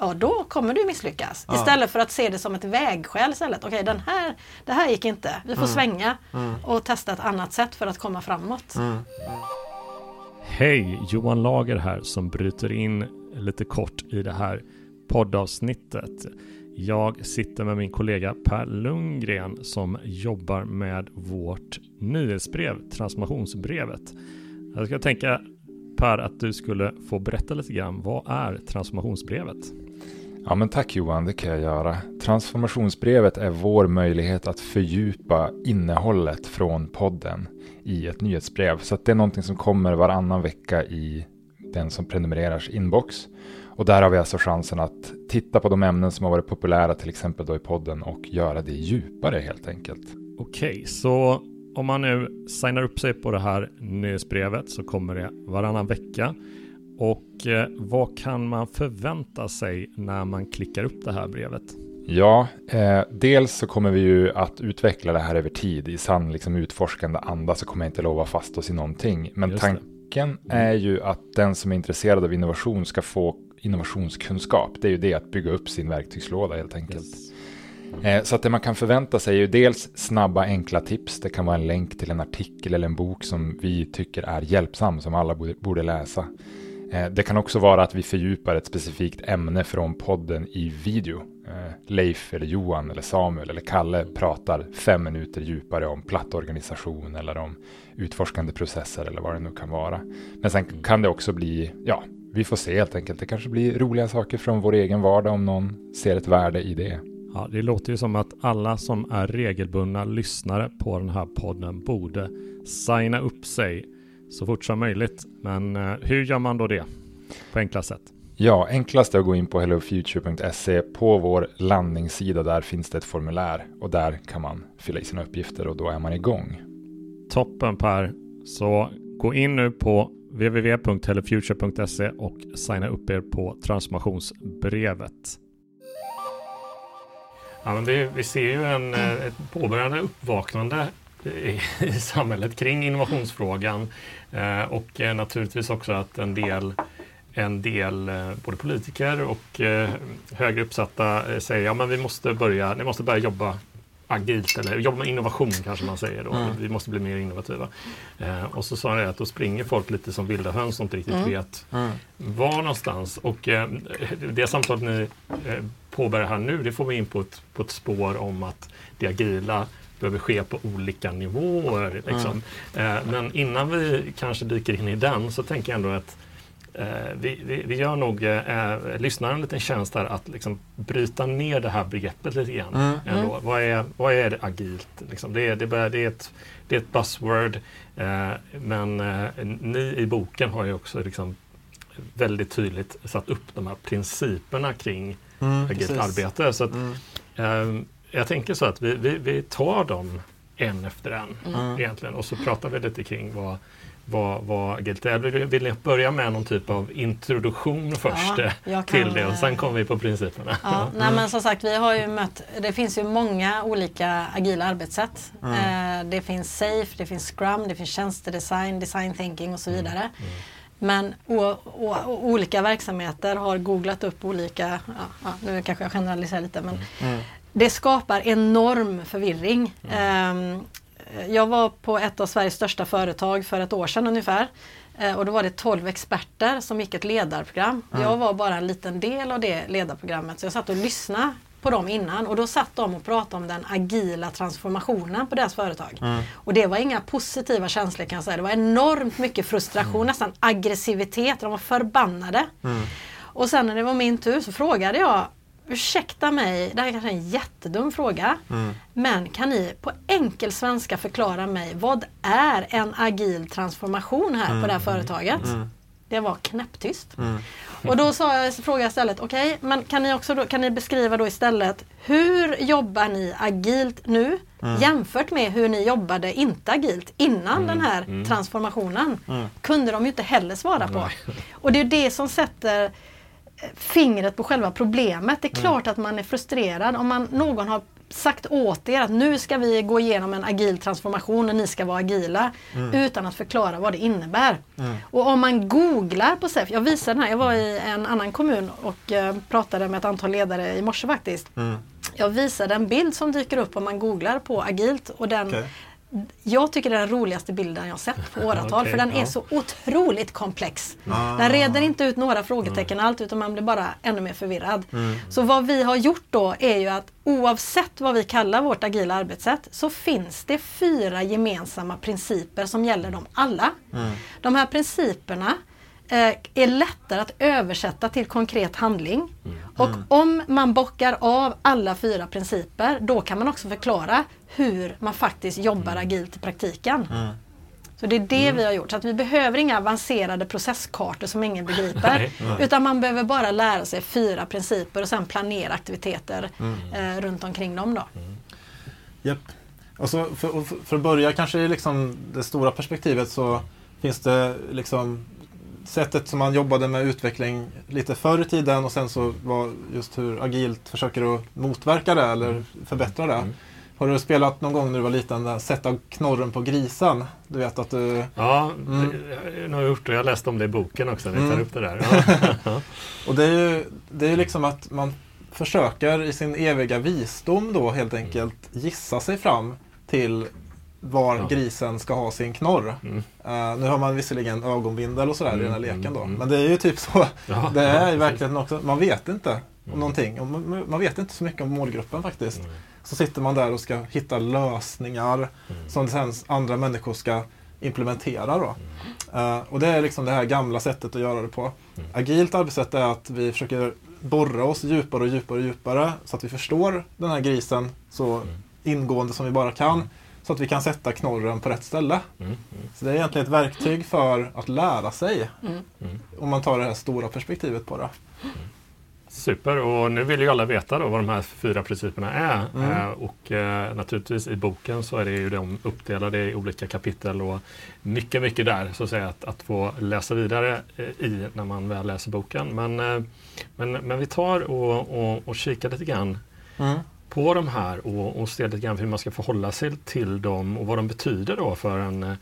ja då kommer du misslyckas. Ja. Istället för att se det som ett vägskäl istället. Okej, den här, det här gick inte. Vi får mm. svänga mm. och testa ett annat sätt för att komma framåt. Mm. Hej, Johan Lager här som bryter in lite kort i det här poddavsnittet. Jag sitter med min kollega Per Lundgren som jobbar med vårt nyhetsbrev, transformationsbrevet. Jag ska tänka Per att du skulle få berätta lite grann. Vad är transformationsbrevet? Ja, men tack Johan, det kan jag göra. Transformationsbrevet är vår möjlighet att fördjupa innehållet från podden i ett nyhetsbrev. Så det är någonting som kommer varannan vecka i den som prenumererars inbox. Och där har vi alltså chansen att titta på de ämnen som har varit populära, till exempel då i podden, och göra det djupare helt enkelt. Okej, så om man nu signar upp sig på det här nyhetsbrevet så kommer det varannan vecka. Och eh, vad kan man förvänta sig när man klickar upp det här brevet? Ja, eh, dels så kommer vi ju att utveckla det här över tid. I sann liksom, utforskande anda så kommer jag inte lova fast oss i någonting. Men Just tanken mm. är ju att den som är intresserad av innovation ska få innovationskunskap. Det är ju det att bygga upp sin verktygslåda helt enkelt. Yes. Eh, så att det man kan förvänta sig är ju dels snabba enkla tips. Det kan vara en länk till en artikel eller en bok som vi tycker är hjälpsam, som alla borde läsa. Eh, det kan också vara att vi fördjupar ett specifikt ämne från podden i video. Eh, Leif eller Johan eller Samuel eller Kalle pratar fem minuter djupare om plattorganisation eller om utforskande processer eller vad det nu kan vara. Men sen kan det också bli, ja, vi får se helt enkelt. Det kanske blir roliga saker från vår egen vardag om någon ser ett värde i det. Ja, det låter ju som att alla som är regelbundna lyssnare på den här podden borde signa upp sig så fort som möjligt. Men eh, hur gör man då det på enklast sätt? Ja, enklast är att gå in på hellofuture.se. På vår landningssida där finns det ett formulär och där kan man fylla i sina uppgifter och då är man igång. Toppen Per. Så gå in nu på www.hellofuture.se och signa upp er på transformationsbrevet. Ja, men det, vi ser ju en, eh, ett påbörjande uppvaknande (laughs) i, samhället kring innovationsfrågan eh, och eh, naturligtvis också att en del en del eh, både politiker och högre uppsatta säger ja men vi måste börja, ni måste börja jobba agilt eller jobba med innovation kanske man säger då. Mm. Vi måste bli mer innovativa. Eh, och så sa jag att då springer folk lite som vilda höns som inte riktigt mm. vet mm. var någonstans. Och eh, det samtalet ni eh, påbörjar här nu, det får vi in på ett, på ett spår om att det agila behöver ske på olika nivåer. Liksom. Mm. men innan vi kanske dyker in i den så tänker jag ändå att Eh, vi, vi, vi, gör nog eh, lyssnaren en liten tjänst här att liksom bryta ner det här begreppet lite grann. Mm. Ändå. Mm. Vad, är, vad är det agilt? Liksom det, det, börjar, det, är ett, det är ett buzzword eh, men eh, ni i boken har ju också liksom väldigt tydligt satt upp de här principerna kring mm, agilt precis. arbete. Så att, mm. Eh, jag tänker så att vi, vi, vi tar dem en efter en mm. egentligen och så pratar vi lite kring vad vad, vad agilt är. Vill börja med någon typ av introduktion först ja, till det och sen kommer vi på principerna? Ja, nej, men som sagt, vi har ju mött, det finns ju många olika agila arbetssätt. Mm. Eh, det finns SAFE, det finns Scrum, det finns tjänstedesign, design thinking och så mm. vidare. Mm. Men o, o, olika verksamheter har googlat upp olika, ja, nu kanske jag generaliserar lite, men mm. Det skapar enorm förvirring. Um, jag var på ett av Sveriges största företag för ett år sedan ungefär. Eh, och då var det 12 experter som gick ett ledarprogram. Mm. Jag var bara en liten del av det ledarprogrammet så jag satt och lyssnade på dem innan och då satt de och pratade om den agila transformationen på deras företag. Mm. Och det var inga positiva känslor kan jag säga. Det var enormt mycket frustration, mm. nästan aggressivitet. De var förbannade. Mm. Och sen när det var min tur så frågade jag ursäkta mig, det här är kanske är en jättedum fråga. Mm. Men kan ni på enkel svenska förklara mig vad är en agil transformation här mm. på det här företaget? Mm. Det var knäpptyst. Mm. Och då sa jag, frågade jag istället, okej, okay, men kan ni också då, kan ni beskriva då istället hur jobbar ni agilt nu mm. jämfört med hur ni jobbade inte agilt innan mm. den här transformationen? Kunde de ju inte heller svara på. Och det är det som sätter fingret på själva problemet. Det är mm. klart att man är frustrerad om man, någon har sagt åt er att nu ska vi gå igenom en agil transformation och ni ska vara agila mm. utan att förklara vad det innebär. Mm. Och om man googlar på SEF, jag visade den här, jag var i en annan kommun och uh, pratade med ett antal ledare i morse faktiskt. Mm. Jag visade en bild som dyker upp om man googlar på agilt och den, okay. Jag tycker det är den roligaste bilden jag sett på (laughs) åratal okay, för den ja. är så otroligt komplex. Ah. Den reder inte ut några frågetecken mm. allt utan man blir bara ännu mer förvirrad. Mm. Så vad vi har gjort då är ju att oavsett vad vi kallar vårt agila arbetssätt så finns det fyra gemensamma principer som gäller dem alla. Mm. De här principerna Eh, är lättare att översätta till konkret handling. Mm. Och om man bockar av alla fyra principer då kan man också förklara hur man faktiskt jobbar mm. agilt i praktiken. Mm. Så det är det mm. vi har gjort. Så att vi behöver inga avancerade processkartor som ingen begriper. Nej, nej. Utan man behöver bara lära sig fyra principer och sen planera aktiviteter mm. eh, runt omkring dem. Då. Mm. Yep. Och så för, för, att börja kanske i liksom det stora perspektivet så finns det liksom sättet som man jobbade med utveckling lite förr i tiden och sen så var just hur agilt försöker att motverka det eller mm. förbättra det. Mm. Har du spelat någon gång när du var liten, sätta knorren på grisen? Du vet att du... Ja, mm. det har jag gjort och jag läste om det i boken också, ni tar mm. upp det där. (laughs) Ja. och det är ju det är liksom att man försöker i sin eviga visdom då helt enkelt gissa sig fram till var ja. grisen ska ha sin knorr. Mm. Uh, nu har man visserligen ögonbindel och sådär mm, i den här leken då. Mm, mm. Men det är ju typ så. Ja, (laughs) det är ja, i verkligheten också. Man vet inte om mm. någonting. Man, man, vet inte så mycket om målgruppen faktiskt. Mm. Så sitter man där och ska hitta lösningar som sen andra människor ska implementera. Då. Uh, och det är liksom det här gamla sättet att göra det på. Agilt arbetssätt är att vi försöker borra oss djupare och djupare och djupare så att vi förstår den här grisen så mm. ingående som vi bara kan. Så att vi kan sätta knorren på rätt ställe. Mm. Så det är egentligen ett verktyg för att lära sig. Mm. Om man tar det här stora perspektivet på det. Super, och nu vill ju alla veta då vad de här fyra principerna är. Mm. Eh, och eh, naturligtvis i boken så är det ju de uppdelade i olika kapitel och mycket, mycket där så att säga att, att få läsa vidare eh, i när man väl läser boken. Men, men, men vi tar och, och, och kikar lite grann mm. på de här och, och ser lite grann hur man ska förhålla sig till dem och vad de betyder då för en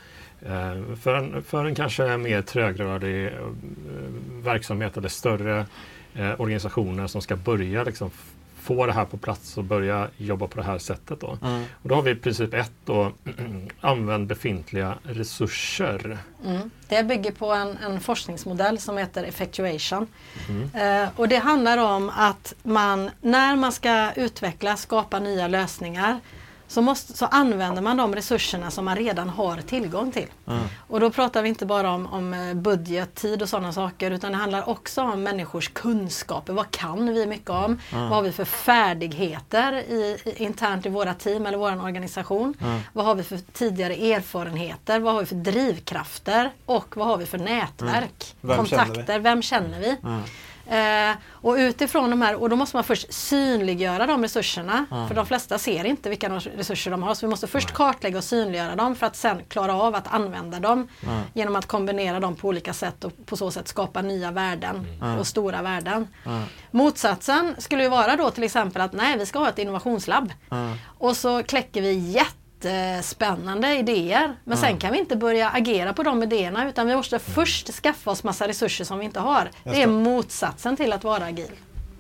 för en, för en kanske mer trögrörlig verksamhet eller större eh, organisationer som ska börja liksom, få det här på plats och börja jobba på det här sättet. Då. Mm. Och då har vi princip ett då, (clears throat) använd befintliga resurser. Mm. Det bygger på en, en, forskningsmodell som heter effectuation. Mm. Eh, och det handlar om att man när man ska utveckla, skapa nya lösningar så, måste, så använder man de resurserna som man redan har tillgång till. Mm. Och då pratar vi inte bara om, om eh, budget, tid och sådana saker utan det handlar också om människors kunskaper. Vad kan vi mycket om? Mm. Vad har vi för färdigheter i, internt i våra team eller vår organisation? Mm. Vad har vi för tidigare erfarenheter? Vad har vi för drivkrafter? Och vad har vi för nätverk? Vem Kontakter? Känner Vem känner vi? Eh, och utifrån de här, och då måste man först synliggöra de resurserna. Mm. För de flesta ser inte vilka resurser de har. Så vi måste först kartlägga och synliggöra dem för att sen klara av att använda dem. Mm. Genom att kombinera dem på olika sätt och på så sätt skapa nya värden mm. och stora värden. Motsatsen skulle ju vara då till exempel att nej, vi ska ha ett innovationslabb. Och så kläcker vi jätte jättespännande idéer. Men sen kan vi inte börja agera på de idéerna utan vi måste mm. först skaffa oss massa resurser som vi inte har. Det är motsatsen till att vara agil.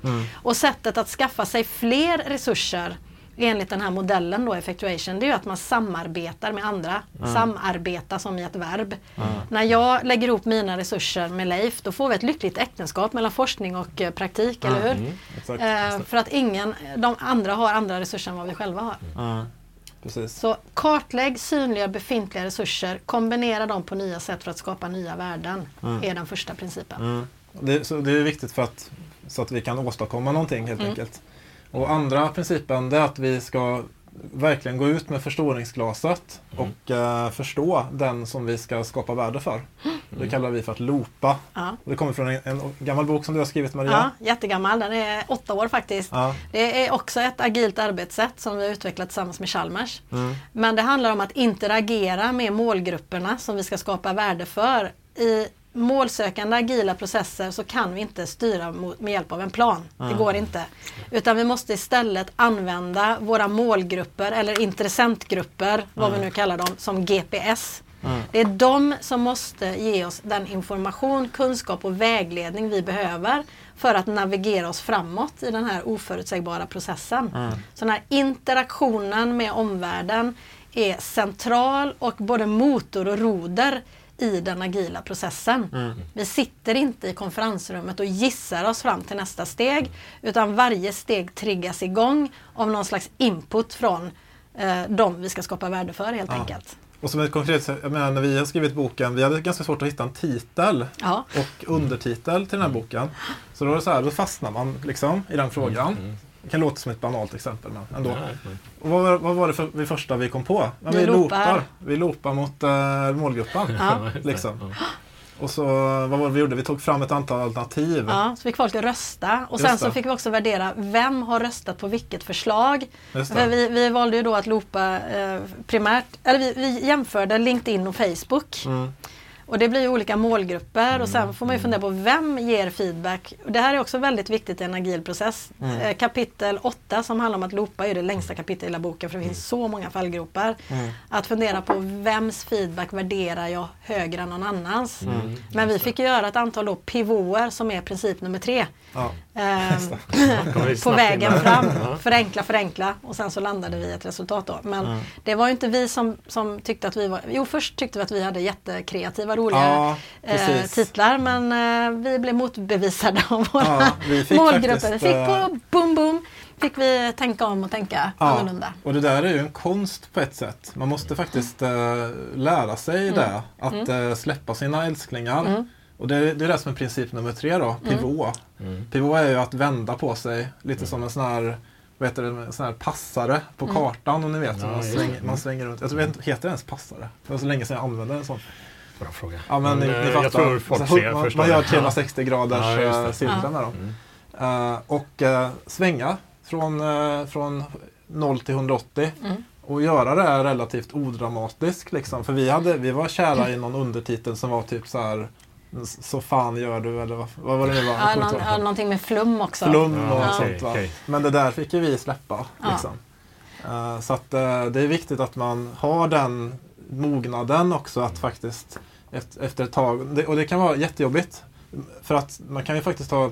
Mm. Och sättet att skaffa sig fler resurser enligt den här modellen då, effectuation, det är att man samarbetar med andra. Mm. Samarbeta som i ett verb. Mm. När jag lägger ihop mina resurser med Leif, då får vi ett lyckligt äktenskap mellan forskning och eh, praktik, eller hur? Mm. Exakt. Eh, för att ingen, de andra har andra resurser än vad vi själva har. Precis. Så kartlägg, synliga befintliga resurser, kombinera dem på nya sätt för att skapa nya värden. Mm. är den första principen. Mm. Det, så det är viktigt för att, så att vi kan åstadkomma någonting helt mm. enkelt. Och andra principen är att vi ska verkligen gå ut med förstoringsglaset mm. och uh, förstå den som vi ska skapa värde för. Mm. Det kallar vi för att loopa. Ja. Det kommer från en, en, gammal bok som du har skrivit Maria. Ja, jättegammal. Den är åtta år faktiskt. Ja. Det är också ett agilt arbetssätt som vi har utvecklat tillsammans med Chalmers. Mm. Men det handlar om att interagera med målgrupperna som vi ska skapa värde för i målsökande agila processer så kan vi inte styra med hjälp av en plan. Mm. Det går inte. Utan vi måste istället använda våra målgrupper eller intressentgrupper, mm. vad vi nu kallar dem, som GPS. Mm. Det är de som måste ge oss den information, kunskap och vägledning vi behöver för att navigera oss framåt i den här oförutsägbara processen. Mm. Så den här interaktionen med omvärlden är central och både motor och roder i den agila processen. Mm. Vi sitter inte i konferensrummet och gissar oss fram till nästa steg utan varje steg triggas igång av någon slags input från eh, de vi ska skapa värde för helt ja. enkelt. Och som ett konkret jag menar, när vi har skrivit boken, vi hade ganska svårt att hitta en titel ja. och undertitel till den här boken. Så då, är det så här, då fastnar man liksom i den frågan. Mm, mm. Det kan låta som ett banalt exempel men ändå. Nej, Och vad, vad, var det för det första vi kom på? Ja, vi, loopar. Vi loopar mot uh, målgruppen. Ja. (laughs) liksom. Och så, vad var det vi gjorde? Vi tog fram ett antal alternativ. Ja, så fick folk rösta. Och sen så fick vi också värdera vem har röstat på vilket förslag. För vi, vi valde ju då att loopa eh, primärt, eller vi, vi jämförde LinkedIn och Facebook. Mm. Och det blir ju olika målgrupper mm. och sen får man ju fundera på vem ger feedback. Det här är också väldigt viktigt i en agil process. Mm. Eh, kapitel 8 som handlar om att loopa är det längsta kapitlet i hela boken för det finns så många fallgropar. Mm. Att fundera på vems feedback värderar jag högre än någon annans. Mm. Men vi fick göra ett antal då pivoter som är princip nummer tre. Ja. Eh, (laughs) på vägen fram. Förenkla, förenkla och sen så landade vi i ett resultat då. Men det var ju inte vi som, som tyckte att vi var... Jo, först tyckte vi att vi hade jättekreativa roliga ja, eh, titlar men eh, vi blev motbevisade av våra ja, vi målgrupper. Faktiskt, vi fick på eh, boom boom fick vi tänka om och tänka ja, annorlunda. Och det där är ju en konst på ett sätt. Man måste faktiskt äh, lära sig mm. det. Att mm. äh, släppa sina älsklingar. Mm. Och det, det är det som är princip nummer tre då, pivot. Mm. Pivot är ju att vända på sig lite mm. som en sån här vad heter det, sån här passare på mm. kartan om ni vet. Ja, man, svänger, man svänger runt. Jag tror, heter det ens passare? Det var så länge sedan jag använde en sån. Bra fråga. Ja, men, men ni, ni eh, jag tror folk ser, man, man gör 360 graders ja, cirkeln där då. Mm. Uh, och uh, svänga från, uh, från 0 till 180. Mm. Och göra det relativt odramatiskt liksom. För vi, hade, vi var kära i någon undertitel som var typ så här så fan gör du eller vad, vad var det nu var? Ja, någon, ja, någonting med flum också. Flum och ja. sånt va. Okay. Men det där fick ju vi släppa. Liksom. Uh, så att uh, det är viktigt att man har den mognaden också att faktiskt efter, efter ett tag, det, och det kan vara jättejobbigt. För att man kan ju faktiskt ha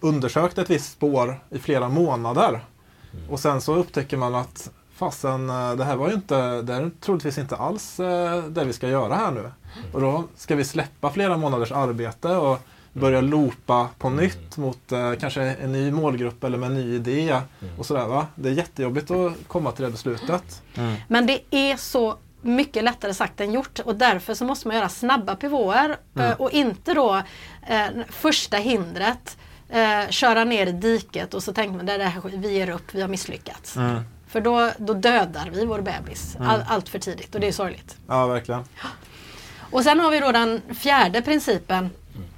undersökt ett visst spår i flera månader. Mm. Och sen så upptäcker man att fasen, eh, det här var ju inte, det är troligtvis inte alls eh, det vi ska göra här nu. Och då ska vi släppa flera månaders arbete och börja loopa på mm. nytt mot eh, kanske en ny målgrupp eller med en ny idé. Mm. Och sådär, va? Det är jättejobbigt att komma till det beslutet. Mm. Men det är så mycket lättare sagt än gjort och därför så måste man göra snabba pivoter mm. och inte då eh, första hindret eh, köra ner i diket och så tänker man det vi ger upp, vi har misslyckats. Mm. För då, då dödar vi vår bebis mm. all, allt för tidigt och det är sorgligt. Ja, verkligen. Och sen har vi då den fjärde principen.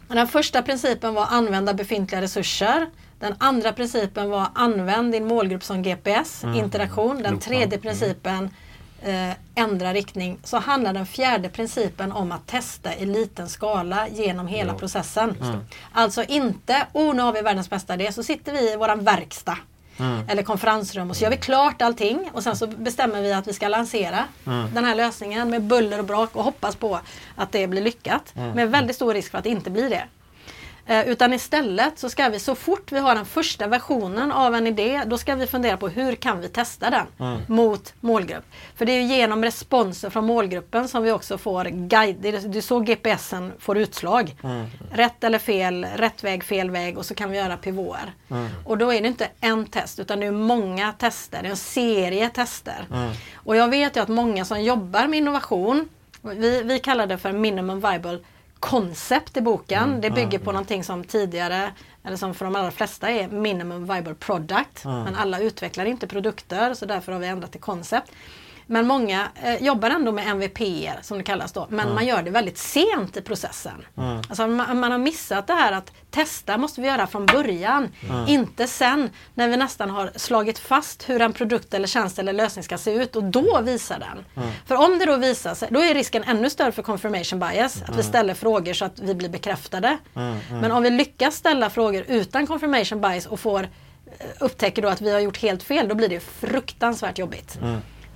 Den första principen var använda befintliga resurser. Den andra principen var använd din målgrupp som GPS, mm. interaktion. Den tredje mm. principen eh, ändra riktning. Så handlar den fjärde principen om att testa i liten skala genom hela ja. processen. Mm. Alltså inte, oh nu har vi världens bästa idé, så sitter vi i våran verkstad Mm. eller konferensrum och så gör vi klart allting och sen så bestämmer vi att vi ska lansera mm. den här lösningen med buller och brak och hoppas på att det blir lyckat. Mm. Med väldigt stor risk för att det inte blir det. Eh, utan istället så ska vi så fort vi har den första versionen av en idé, då ska vi fundera på hur kan vi testa den mm. mot målgrupp. För det är genom responser från målgruppen som vi också får guide. Det är så GPSen får utslag. Mm. Rätt eller fel, rätt väg, fel väg och så kan vi göra pivoter. Mm. Och då är det inte en test utan det är många tester, det är en serie tester. Och jag vet ju att många som jobbar med innovation, vi, vi kallar det för minimum viable koncept i boken. Mm, det bygger på någonting som tidigare, eller som för de allra flesta är minimum viable product. Men alla utvecklar inte produkter så därför har vi ändrat till koncept. Men många eh, jobbar ändå med MVP som det kallas då. Men mm. man gör det väldigt sent i processen. Mm. Alltså man, man, har missat det här att testa måste vi göra från början. Mm. Inte sen när vi nästan har slagit fast hur en produkt eller tjänst eller lösning ska se ut och då visa den. För om det då visar sig, då är risken ännu större för confirmation bias. Att vi ställer frågor så att vi blir bekräftade. Men om vi lyckas ställa frågor utan confirmation bias och får eh, upptäcker då att vi har gjort helt fel, då blir det fruktansvärt jobbigt.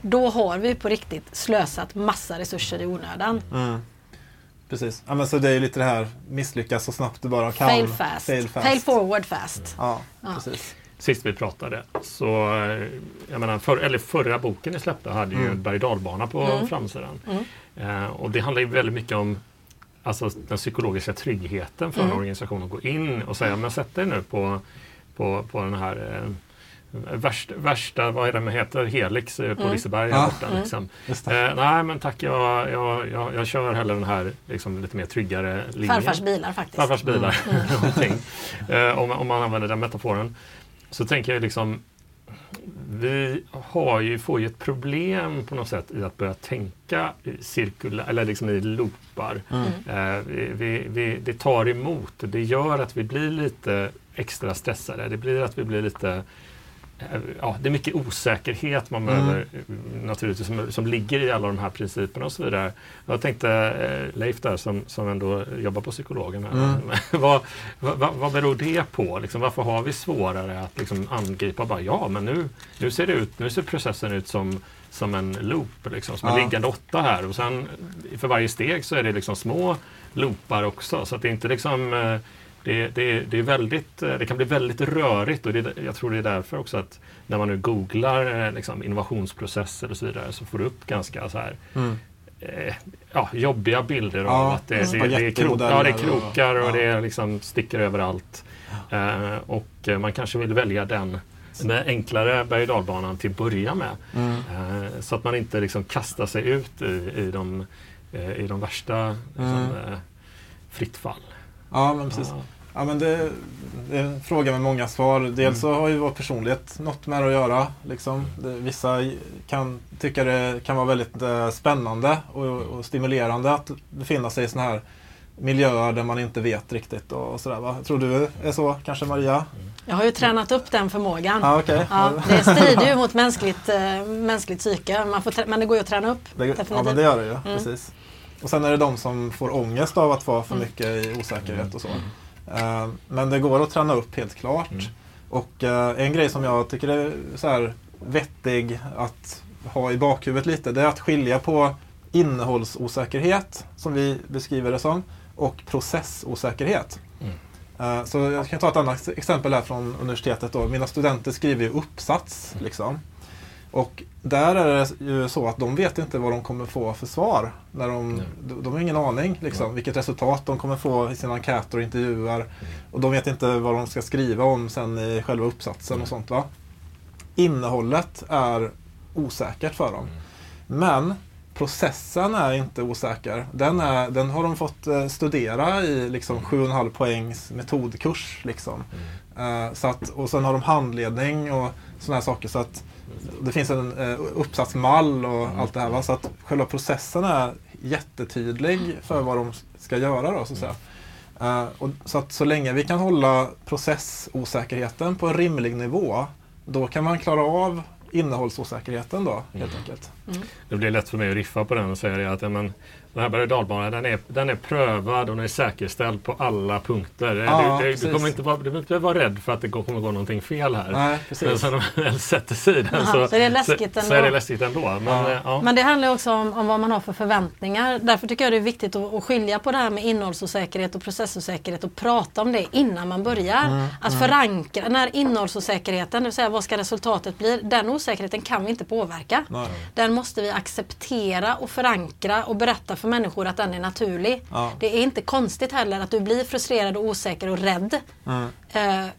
Då har vi på riktigt slösat massa resurser i onödan. Mm. Precis. Ja, men så det är lite det här misslyckas så snabbt du bara kan. Fail fast. Fail, fast. Fail forward fast. Ja, ja, precis. Sist vi pratade så, eh, jag menar, för, eller förra boken ni släppte hade ju mm. berg dalbana på mm. framsidan. Mm. Eh, och det handlar ju väldigt mycket om alltså, den psykologiska tryggheten för mm. en organisation att gå in och säga, men sätt dig nu på, på, på den här eh, Värsta, värsta, vad är det med heter, Helix på mm. Liseberg. Ja. Borta, mm. liksom. eh, nej men tack, jag, jag, jag, jag kör hellre den här liksom, lite mer tryggare linjen. Farfars bilar faktiskt. Farfars bilar, mm. (laughs) eh, om, om man använder den metaforen. Så tänker jag liksom, vi har ju, får ju ett problem på något sätt i att börja tänka cirkula, eller liksom i loopar. Mm. Eh, vi, vi, vi, det tar emot, det gör att vi blir lite extra stressade. Det blir att vi blir lite ja, det är mycket osäkerhet man mm. behöver naturligtvis som, som ligger i alla de här principerna och så vidare. Jag tänkte eh, Leif där som, som ändå jobbar på psykologen. Här, mm. (laughs) vad, vad, vad beror det på? Liksom, varför har vi svårare att liksom, angripa bara ja men nu, nu ser det ut, nu ser processen ut som som en loop, liksom, som en liggande åtta här och sen för varje steg så är det liksom små loopar också så att det är inte liksom eh, det, det, det, är väldigt, det kan bli väldigt rörigt och det, jag tror det är därför också att när man nu googlar eh, liksom, innovationsprocesser och så vidare så får du upp ganska så här mm. eh, ja, jobbiga bilder ja, av att det, det, det, är, krok, ja, det är krokar och, och ja. det liksom sticker överallt. Eh, och man kanske vill välja den med enklare berg och dalbanan till att börja med. Mm. Eh, så att man inte liksom kastar sig ut i, i, de, eh, i de värsta liksom, mm. fritt fall. Ja, men precis. Ja, men det, det är en fråga med många svar. Dels så har ju vår personlighet något med det att göra. Liksom. Det, vissa kan tycka det kan vara väldigt eh, spännande och, och stimulerande att befinna sig i sådana här miljöer där man inte vet riktigt. Och sådär, va? Tror du är så kanske Maria? Jag har ju tränat upp den förmågan. Ah, okay. ja, det strider ju mot mänskligt, äh, mänskligt psyke, man får men det går ju att träna upp. Det, ja, men det gör det ju. Mm. Precis. Och sen är det de som får ångest av att vara för mm. mycket i osäkerhet och så. Uh, men det går att träna upp helt klart. Mm. Och uh, en grej som jag tycker är så här vettig att ha i bakhuvudet lite, det är att skilja på innehållsosäkerhet, som vi beskriver det som, och processosäkerhet. Mm. Uh, så jag kan ta ett annat exempel här från universitetet. Då. Mina studenter skriver ju uppsats. Mm. Liksom. Och där är det ju så att de vet inte vad de kommer få för svar. När de, de, de har ingen aning liksom, vilket resultat de kommer få i sina enkäter och intervjuer. Mm. Och de vet inte vad de ska skriva om sen i själva uppsatsen och sånt. Va? Innehållet är osäkert för dem. Men processen är inte osäker. Den, är, den har de fått eh, studera i liksom 7,5 poängs metodkurs. Liksom. Mm. så att, och sen har de handledning och sådana här saker. Så att det finns en uh, uppsatsmall och mm. allt det här. Va? Så att själva processen är jättetydlig för vad de ska göra. Då, så, att säga. Uh, och så att så länge vi kan hålla processosäkerheten på en rimlig nivå, då kan man klara av innehållsosäkerheten då, helt mm. enkelt. Mm. Det blir lätt för mig att riffa på den och säga att ja, men, den här berg och dalbanan den är, den är prövad och den är säkerställd på alla punkter. Ja, du, du, kommer inte vara, du behöver inte vara rädd för att det kommer gå någonting fel här. Nej, precis. Men sen när man väl sätter sig den så, så, är det läskigt så, så, är det läskigt ändå. Men, ja. Eh, ja. Men det handlar också om, om, vad man har för förväntningar. Därför tycker jag det är viktigt att, att skilja på det här med innehållsosäkerhet och processosäkerhet och prata om det innan man börjar. Mm, att mm. förankra den här innehållsosäkerheten, det vill säga vad ska resultatet bli? Den osäkerheten kan vi inte påverka. Nej. Den måste vi acceptera och förankra och berätta för människor att den är naturlig. Ja. Det är inte konstigt heller att du blir frustrerad och osäker och rädd. Mm. Eh,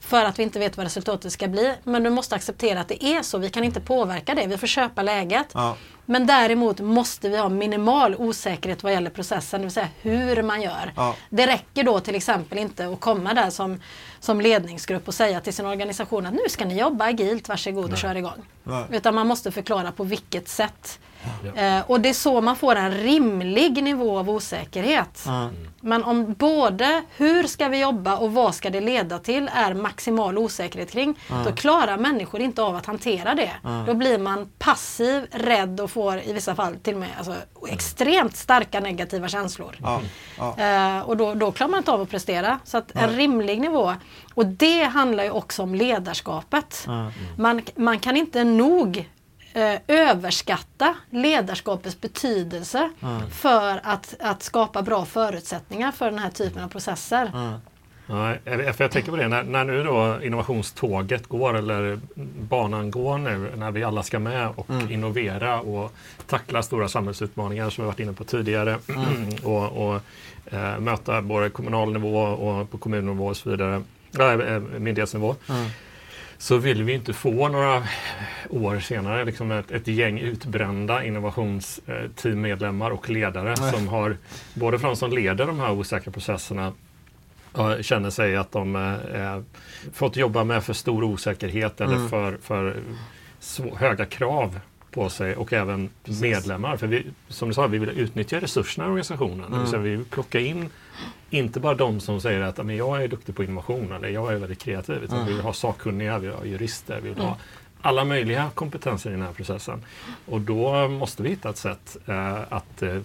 för att vi inte vet vad resultatet ska bli. Men du måste acceptera att det är så. Vi kan inte påverka det. Vi får köpa läget. Ja. Men däremot måste vi ha minimal osäkerhet vad gäller processen, det vill säga hur man gör. Ja. Det räcker då till exempel inte att komma där som, som ledningsgrupp och säga till sin organisation att nu ska ni jobba agilt, varsågod och kör igång. Nej. Utan man måste förklara på vilket sätt Eh, och det är så man får en rimlig nivå av osäkerhet. Mm. Men om både hur ska vi jobba och vad ska det leda till är maximal osäkerhet kring, mm. då klarar människor inte av att hantera det. Mm. Då blir man passiv, rädd och får i vissa fall till och med alltså, extremt starka negativa känslor. Eh, och då, då klarar man inte av att prestera. Så att en rimlig nivå. Och det handlar ju också om ledarskapet. Man, man kan inte nog eh, överskatta ledarskapets betydelse mm. för att, att skapa bra förutsättningar för den här typen av processer. Mm. Nej, för jag tänker på det, när, när, nu då innovationståget går eller banan går nu när vi alla ska med och mm. innovera och tackla stora samhällsutmaningar som vi varit inne på tidigare mm. (clears throat) och, och äh, möta både kommunal nivå och på kommunnivå och så vidare, äh, myndighetsnivå. Mm så vill vi inte få några år senare liksom ett, ett gäng utbrända innovationsteammedlemmar och ledare Nej. som har, både de som leder de här osäkra processerna känner sig att de eh, fått jobba med för stor osäkerhet eller mm. för, för höga krav på sig och även Precis. medlemmar. För vi, som du sa, vi vill utnyttja resurserna i organisationen. Mm. Så vi vill plocka in inte bara de som säger att men jag är duktig på innovation eller jag är väldigt kreativ. Utan mm. vi vill ha sakkunniga, vi vill ha jurister, vi vill ha alla möjliga kompetenser i den här processen. Och då måste vi hitta ett sätt eh, att eh,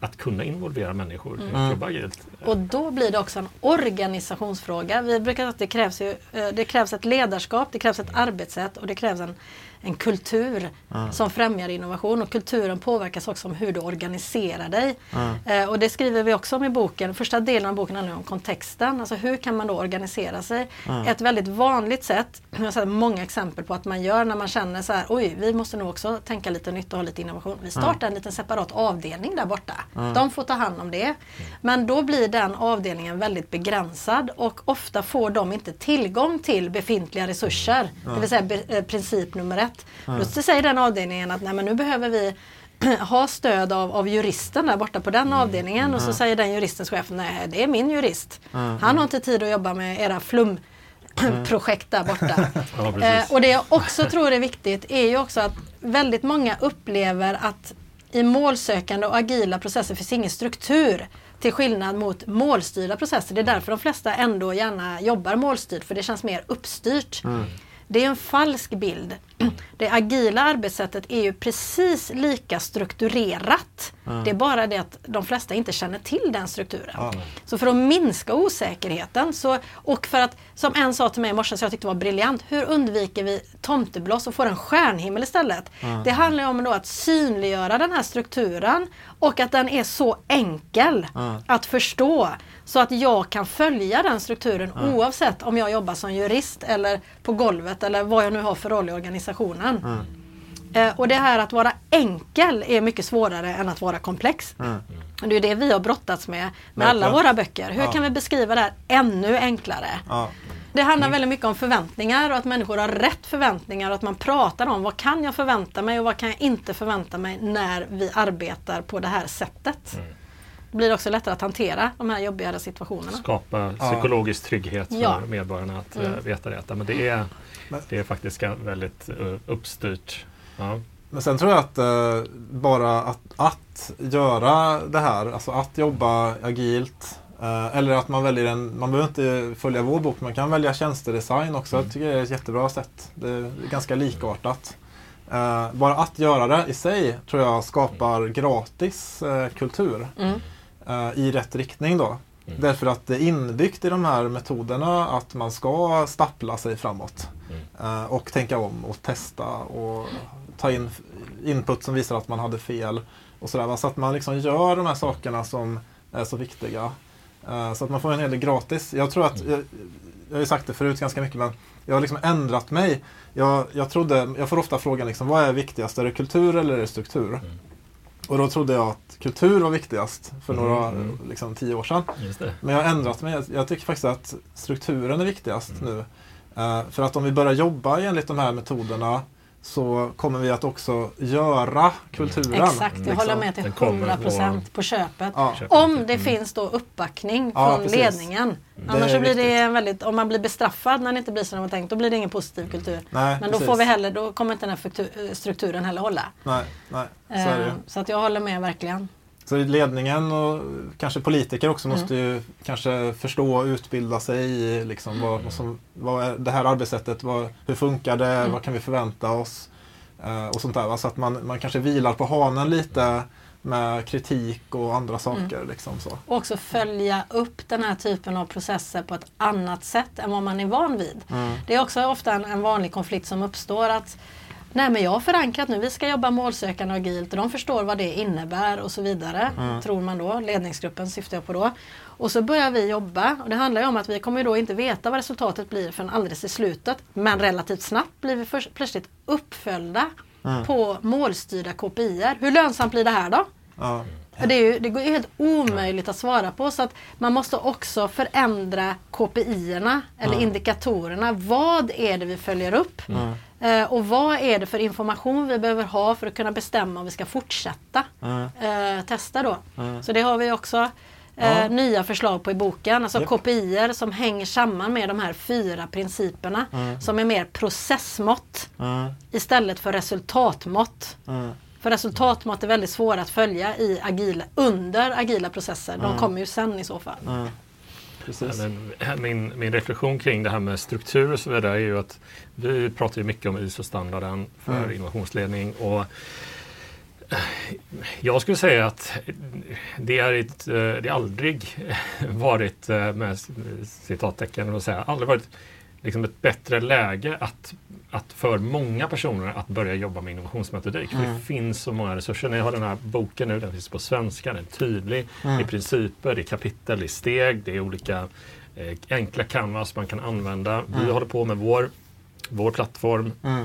att kunna involvera människor mm. i jobba agilt. Och då blir det också en organisationsfråga. Vi brukar säga att det krävs, ju, eh, det krävs ett ledarskap, det krävs ett arbetssätt och det krävs en en kultur mm. som främjar innovation och kulturen påverkas också om hur du organiserar dig. Mm. Eh, och det skriver vi också om i boken. Första delen av boken handlar om kontexten, alltså hur kan man då organisera sig? Mm. Ett väldigt vanligt sätt, jag har sett många exempel på att man gör när man känner så här, oj vi måste nog också tänka lite nytt och ha lite innovation. Vi startar en liten separat avdelning där borta. De får ta hand om det. Men då blir den avdelningen väldigt begränsad och ofta får de inte tillgång till befintliga resurser. Det vill säga eh, princip nummer ett annat. Mm. Då säger den avdelningen att nej, men nu behöver vi (clears throat) ha stöd av, av juristen där borta på den mm. avdelningen och så säger den juristens chef, nej det är min jurist. Han har inte tid att jobba med era flum projekt där borta. (laughs) ja, eh, och det jag också tror är viktigt är ju också att väldigt många upplever att i målsökande och agila processer finns ingen struktur. Till skillnad mot målstyrda processer. Det är därför de flesta ändå gärna jobbar målstyrt för det känns mer uppstyrt. Mm. Det är en falsk bild. Det agila arbetssättet är ju precis lika strukturerat. Mm. Det är bara det att de flesta inte känner till den strukturen. Mm. Så för att minska osäkerheten så, och för att, som en sa till mig i morse som jag tyckte var briljant, hur undviker vi tomtebloss och får en stjärnhimmel istället? Mm. Det handlar om då att synliggöra den här strukturen och att den är så enkel att förstå så att jag kan följa den strukturen mm. oavsett om jag jobbar som jurist eller på golvet eller vad jag nu har för roll i organisationen. Mm. Eh, och det här att vara enkel är mycket svårare än att vara komplex. Mm. Det är det vi har brottats med med alla våra böcker. Hur ja. kan vi beskriva det här ännu enklare? Ja. Det handlar mm. väldigt mycket om förväntningar och att människor har rätt förväntningar och att man pratar om vad kan jag förvänta mig och vad kan jag inte förvänta mig när vi arbetar på det här sättet. Mm blir det också lättare att hantera de här jobbigare situationerna. Skapa psykologisk trygghet för ja. medborgarna att mm. Eh, veta det. Men det är, det är faktiskt väldigt uh, uppstyrt. Ja. Men sen tror jag att uh, bara att, att göra det här, alltså att jobba agilt uh, eller att man väljer en, man behöver inte följa vår bok, man kan välja tjänstedesign också. Mm. Jag tycker det är ett jättebra sätt. Det är ganska likartat. bara att göra det i sig tror jag skapar gratis kultur. Mm uh, i rätt riktning då. Mm. Därför att det är inbyggt i de här metoderna att man ska stappla sig framåt. Mm. Uh, och tänka om och testa och ta in input som visar att man hade fel. och sådär, Så att man liksom gör de här sakerna som är så viktiga. Uh, så att man får en hel del gratis. Jag tror att, mm. jag, jag har ju sagt det förut ganska mycket men jag har liksom ändrat mig. Jag, jag, trodde, jag får ofta frågan liksom, vad är viktigast? Är det kultur eller är det struktur? Mm. Och då trodde jag att kultur var viktigast för mm, några, mm. liksom, tio år sedan. Men jag har ändrat mig. Jag tycker faktiskt att strukturen är viktigast mm. nu. Uh, för att om vi börjar jobba enligt de här metoderna så kommer vi att också göra kulturen. Exakt, jag liksom. håller med till 100 procent på köpet. Ja. Om det mm. finns då uppbackning ja, från precis. ledningen. Det Annars blir det en väldigt, om man blir bestraffad när det inte blir som man tänkt, då blir det ingen positiv kultur. Nej, Men då, får vi heller, då kommer inte den här strukturen heller hålla. Nej, nej, så, är det. Eh, så att jag håller med verkligen. Så ledningen och kanske politiker också mm. måste ju kanske förstå och utbilda sig i liksom, vad, vad, som, vad är det här arbetssättet, vad, hur funkar det, mm. vad kan vi förvänta oss? Uh, och sånt där. Så att man, man kanske vilar på hanen lite med kritik och andra saker. Mm. Liksom, så. Och också följa upp den här typen av processer på ett annat sätt än vad man är van vid. Mm. Det är också ofta en, en vanlig konflikt som uppstår att Nej men jag har förankrat nu, vi ska jobba målsökande agilt och de förstår vad det innebär och så vidare. Mm. Tror man då, ledningsgruppen syftar jag på då. Och så börjar vi jobba och det handlar om att vi kommer då inte veta vad resultatet blir förrän alldeles i slutet. Men relativt snabbt blir vi först, plötsligt uppföljda mm. på målstyrda KPI. Hur lönsamt blir det här då? Ja. Det, är ju, det går ju helt omöjligt att svara på så att man måste också förändra KPI-erna eller mm. indikatorerna. Vad är det vi följer upp? Eh, och vad är det för information vi behöver ha för att kunna bestämma om vi ska fortsätta mm. eh, testa då. Mm. Så det har vi också eh, nya förslag på i boken. Alltså yep. kopior som hänger samman med de här fyra principerna mm. som är mer processmått mm. istället för resultatmått. För resultatmått är väldigt svåra att följa i agila, under agila processer. De kommer ju sen i så fall. Men, min, min reflektion kring det här med struktur och så vidare är ju att vi pratar ju mycket om ISO-standarden för mm. innovationsledning. Och eh, jag skulle säga att det är, ett, eh, det aldrig (laughs) varit, eh, med citattecken, och säga, aldrig varit liksom ett bättre läge att att för många personer att börja jobba med innovationsmetodik. Mm. För det mm. finns så många resurser. När jag har den här boken nu, den finns på svenska, den är tydlig. Mm. Det är principer, det är kapitel, det är steg, det är olika eh, enkla canvas man kan använda. Mm. Vi håller på med vår, vår plattform. Mm.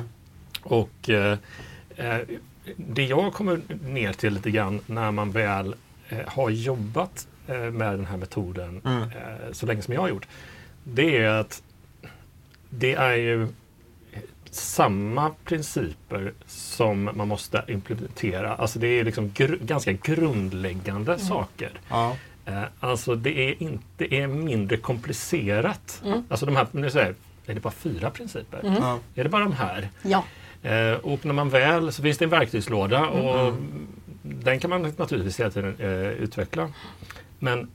Och eh, eh, det jag kommer ner till lite grann när man väl eh, har jobbat eh, med den här metoden mm. eh, så länge som jag har gjort. Det är att det är ju samma principer som man måste implementera. Alltså det är liksom gr ganska grundläggande mm. saker. Ja. Eh, alltså det är, inte, det är mindre komplicerat. Mm. Alltså de här, nu säger, är det bara fyra principer? Mm. Är det bara de här? Ja. Eh, och när man väl, så finns det en verktygslåda och mm. den kan man naturligtvis hela tiden eh, utveckla. Men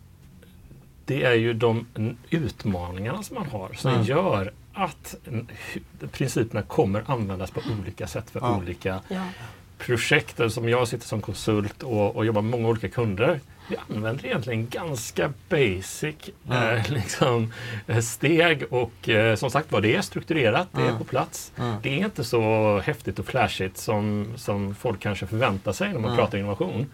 det är ju de utmaningarna som man har som mm. gör att principerna kommer användas på olika sätt för ja. olika ja. projekt. Som jag sitter som konsult och, och jobbar med många olika kunder. Vi använder egentligen ganska basic mm. eh, (laughs) liksom, eh, steg och eh, som sagt var det är strukturerat, det är på plats. Det är inte så häftigt och flashigt som, som folk kanske förväntar sig när man pratar innovation.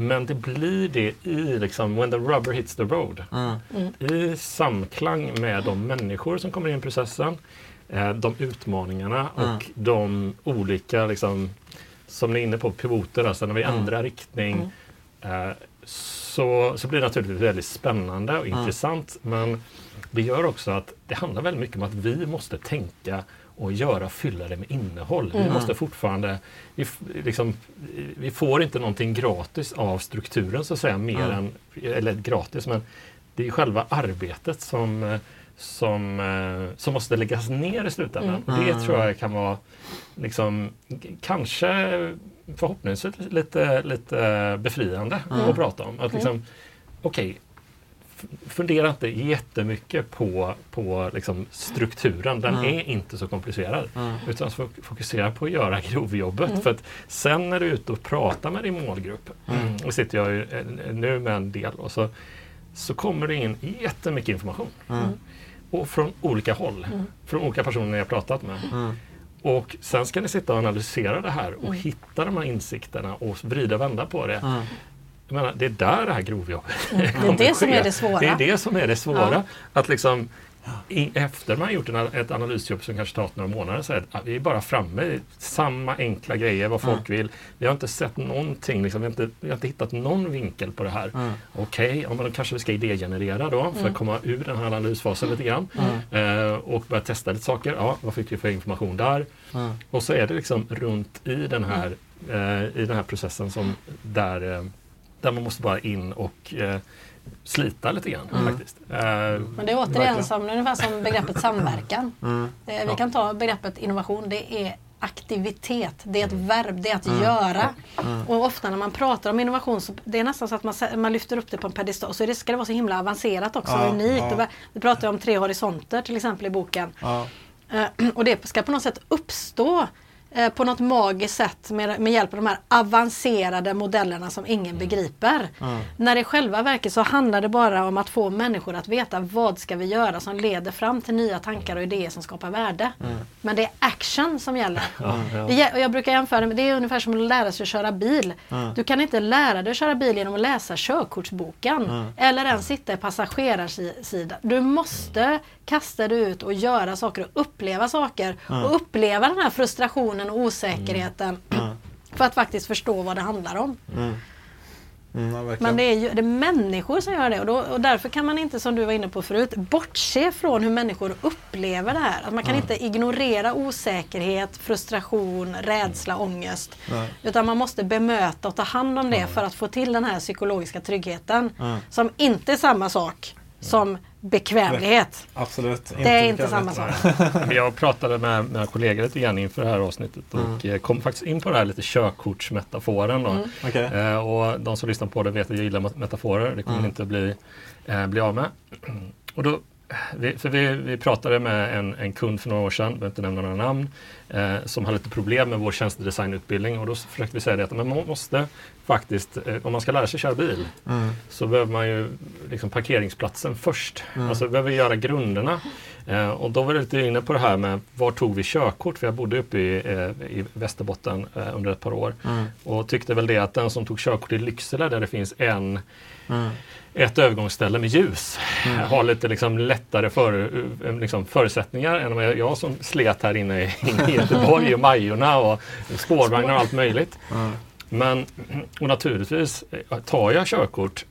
Men det blir det i liksom, when the rubber hits the road. Mm. I samklang med de människor som kommer in i processen, eh, de utmaningarna mm. och de olika, liksom, som ni är inne på, pivoter, alltså när vi mm. ändrar riktning. Eh, så, så blir det naturligtvis väldigt spännande och intressant. Men det gör också att det handlar väldigt mycket om att vi måste tänka och göra, fylla det med innehåll. Mm. Vi måste fortfarande, vi, liksom, vi får inte någonting gratis av strukturen så att säga, mer mm. än, eller gratis, men det är själva arbetet som, som, som måste läggas ner i slutändan. Mm. Det tror jag kan vara, liksom, kanske förhoppningsvis lite, lite befriande mm. att prata om. Att liksom, Okej, okay, fundera inte jättemycket på, på liksom strukturen. Den mm. är inte så komplicerad. Mm. Utan fokusera på att göra (laughs) grovjobbet. Mm. För att sen när du är ute och pratar med din målgrupp, mm. och sitter jag ju nu med en del, och så, så kommer det in jättemycket information. Mm. Och från olika håll. Mm. Från olika personer jag pratat med. Och sen ska ni sitta och analysera det här och hitta de här insikterna och vrida och vända på det. Jag menar, det är där det här grovjobbet (laughs) mm. Det är det som är det svåra. Det är det som är det svåra. Ja. Att liksom, i, efter man har gjort en, ett analysjobb som kanske tagit några månader, så att vi är bara framme i samma enkla grejer, vad folk mm. vill. Vi har inte sett någonting, liksom, vi, har inte, vi har inte hittat någon vinkel på det här. Mm. Okej, okay, ja, då kanske vi ska idégenerera då för att komma ur den här analysfasen lite grann. Eh, och börja testa lite saker. Ja, vad fick vi för information där? Och så är det liksom runt i den här, eh, i den här processen som där eh, där man måste bara in och eh, slita lite grann. Mm. Faktiskt. Eh, Men det är återigen som, ungefär som begreppet (laughs) samverkan. Mm. Eh, vi kan ta begreppet innovation. Det är aktivitet, det är ett verb, det är att mm. göra. Mm. Och ofta när man pratar om innovation så det är nästan så att man, man lyfter upp det på en pedestal så det ska det vara så himla avancerat också, ja, unikt. Ja. Vi pratar om tre horisonter till exempel i boken. Ja. Eh, (clears throat) och det ska på något sätt uppstå Eh, på något magiskt sätt med, med hjälp av de här avancerade modellerna som ingen mm. begriper. Mm. När i själva verket så handlar det bara om att få människor att veta vad ska vi göra som leder fram till nya tankar och idéer som skapar värde. Mm. Men det är action som gäller. (laughs) Ja. jag brukar jämföra med, det är ungefär som att lära sig att köra bil. Du kan inte lära dig att köra bil genom att läsa körkortsboken eller ens sitta i passagerarsidan. Du måste kasta dig ut och göra saker och uppleva saker och uppleva den här frustrationen och osäkerheten mm. för att faktiskt förstå vad det handlar om. Mm. Mm, Men det är ju det är människor som gör det och, då, och, därför kan man inte, som du var inne på förut, bortse från hur människor upplever det här. Att man kan mm. inte ignorera osäkerhet, frustration, rädsla, ångest. Nej. Utan man måste bemöta och ta hand om det för att få till den här psykologiska tryggheten. Som inte är samma sak som bekvämlighet. Absolut. Det är inte samma sak. (laughs) Jag pratade med mina kollegor lite grann inför det här avsnittet och mm. Eh, kom faktiskt in på det här lite körkortsmetaforen. Då. Mm. Okay. Eh, och de som lyssnar på det vet att jag gillar metaforer. Det kommer mm. inte bli, eh, bli av med. (clears throat) Och då vi, för vi, vi pratade med en, en kund för några år sedan, behöver inte nämna några namn, eh, som hade lite problem med vår tjänstedesignutbildning och då försökte vi säga det att man måste faktiskt, eh, om man ska lära sig köra bil, mm. så behöver man ju liksom parkeringsplatsen först. Mm. Alltså vi behöver göra grunderna. Eh, och då var det lite inne på det här med var tog vi körkort? För jag bodde uppe i, eh, i Västerbotten eh, under ett par år mm. och tyckte väl det att den som tog körkort i Lycksele där det finns en mm ett övergångsställe med ljus. Mm. Har lite liksom lättare för, liksom förutsättningar än jag som slet här inne i, i Göteborg och Majorna och spårvagnar och allt möjligt. Mm. Men och naturligtvis tar jag körkort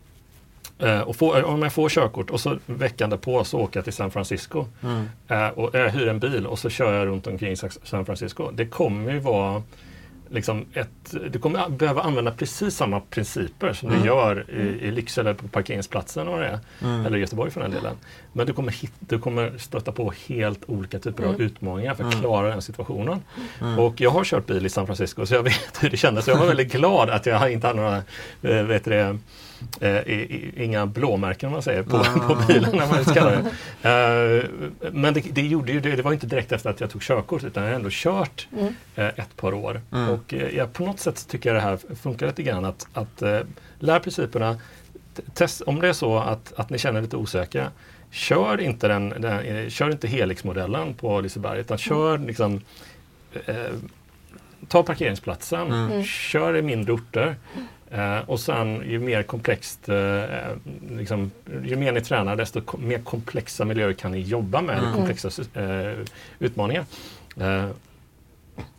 Eh, och får, om jag får körkort och så veckan därpå så åker jag till San Francisco Mm. eh, och jag hyr en bil och så kör jag runt omkring San Francisco. Det kommer ju vara liksom ett, du kommer behöva använda precis samma principer som Mm. du gör i, i Lycksele på parkeringsplatsen och det Mm. eller Göteborg för den delen. Men du kommer, hit, du kommer stöta på helt olika typer av Mm. utmaningar för att Mm. klara den situationen. Mm. Och jag har kört bil i San Francisco så jag (laughs) vet hur det kändes. Så jag var väldigt glad att jag inte hade några, eh, vet du det, eh, inga blåmärken om man säger på, Ah. (laughs) på bilen. När man kallar det. Eh, men det, det, gjorde ju det, det var inte direkt efter att jag tog körkort utan jag har ändå kört Mm. eh, ett par år. Mm. Och eh, jag, på något sätt tycker jag det här funkar lite grann att, att eh, lär principerna. Test, om det är så att, att ni känner er lite osäkra, kör inte, den, den, eh, kör inte Helix-modellen på Liseberg utan kör liksom eh, Ta parkeringsplatsen, Mm. Mm. kör i mindre orter. Eh, och sen ju mer komplext, eh, liksom, ju mer ni tränar desto ko- mer komplexa miljöer kan ni jobba med, Mm. komplexa eh, utmaningar. Eh,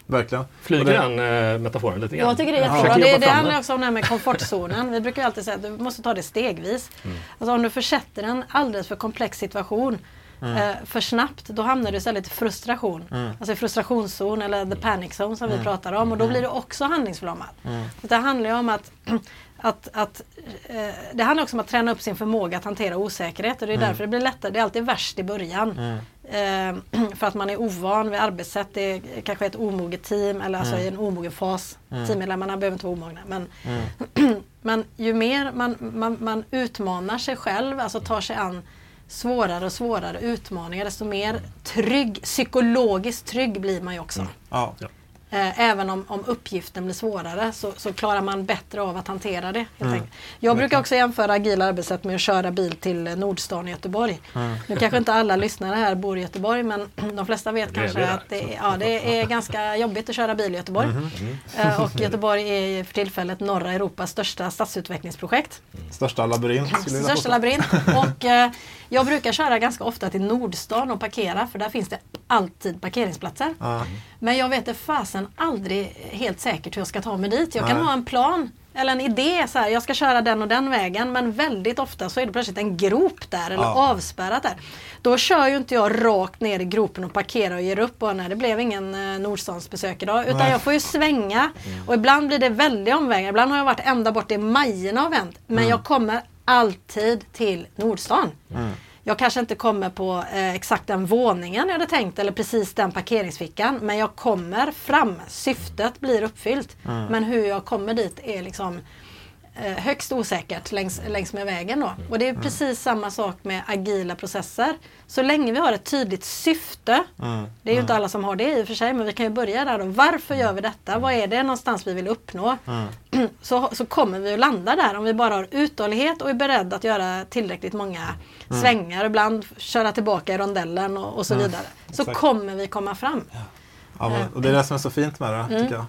Verkligen. flyger den eh, metaforen lite grann? Jag tycker det är jättebra. Det, det handlar också om det här med komfortzonen. Vi brukar ju alltid säga att du måste ta det stegvis. Mm. Alltså om du försätter en alldeles för komplex situation eh, för snabbt, då hamnar du istället i frustration. Mm. Alltså frustrationszon eller the panic zone som vi pratar om. Och då blir du också handlingsförlamad. Mm. Det handlar ju om att, (clears throat) att, att eh, det handlar också om att träna upp sin förmåga att hantera osäkerhet. Och det är därför det blir lättare. Det är alltid värst i början. Mm. Eh, (clears throat) för att man är ovan vid arbetssätt. Det är kanske ett omoget team eller alltså i en omogen fas. Teammedlemmarna behöver inte vara omogna. Men, (clears throat) men ju mer man, man, man utmanar sig själv, alltså tar sig an svårare och svårare utmaningar, desto mer trygg, psykologiskt trygg blir man ju också. Ja. Eh, även om, om uppgiften blir svårare så, så klarar man bättre av att hantera det. Mm. Jag brukar också jämföra agila arbetssätt med att köra bil till eh, Nordstan i Göteborg. Mm. Nu kanske inte alla lyssnare här bor i Göteborg men (clears throat) de flesta vet kanske det att det, är- ja, det är ganska jobbigt att köra bil i Göteborg. Mm-hmm. Eh, och Göteborg är för tillfället norra Europas största stadsutvecklingsprojekt. Största labyrint Största labyrint. (laughs) Och eh, jag brukar köra ganska ofta till Nordstan och parkera för där finns det alltid parkeringsplatser. Men jag vet det fasen aldrig helt säkert hur jag ska ta mig dit. Jag kan Nej. ha en plan eller en idé. Så här, jag ska köra den och den vägen. Men väldigt ofta så är det plötsligt en grop där eller Ja. avspärrat där. Då kör ju inte jag rakt ner i gropen och parkerar och ger upp. Och nej, det blev ingen eh, Nordstansbesök idag. Utan Nej. jag får ju svänga. Och ibland blir det väldiga omvägar. Ibland har jag varit ända bort i Majerna och vänt. Men jag kommer alltid till Nordstan. Mm. Jag kanske inte kommer på eh, exakt den våningen jag hade tänkt eller precis den parkeringsfickan. Men jag kommer fram. Syftet blir uppfyllt. Mm. Men hur jag kommer dit är liksom högst osäkert längs, längs med vägen. Då. Och det är precis samma sak med agila processer. Så länge vi har ett tydligt syfte. Mm. Det är ju inte alla som har det i och för sig, men vi kan ju börja där då. Varför gör vi detta? Vad är det någonstans vi vill uppnå? Mm. (clears throat) Så, så kommer vi att landa där om vi bara har uthållighet och är beredda att göra tillräckligt många svängar. Ibland köra tillbaka i rondellen och, och så vidare. Så exakt. kommer vi komma fram. Ja, men, och det är det som är så fint med det, tycker jag.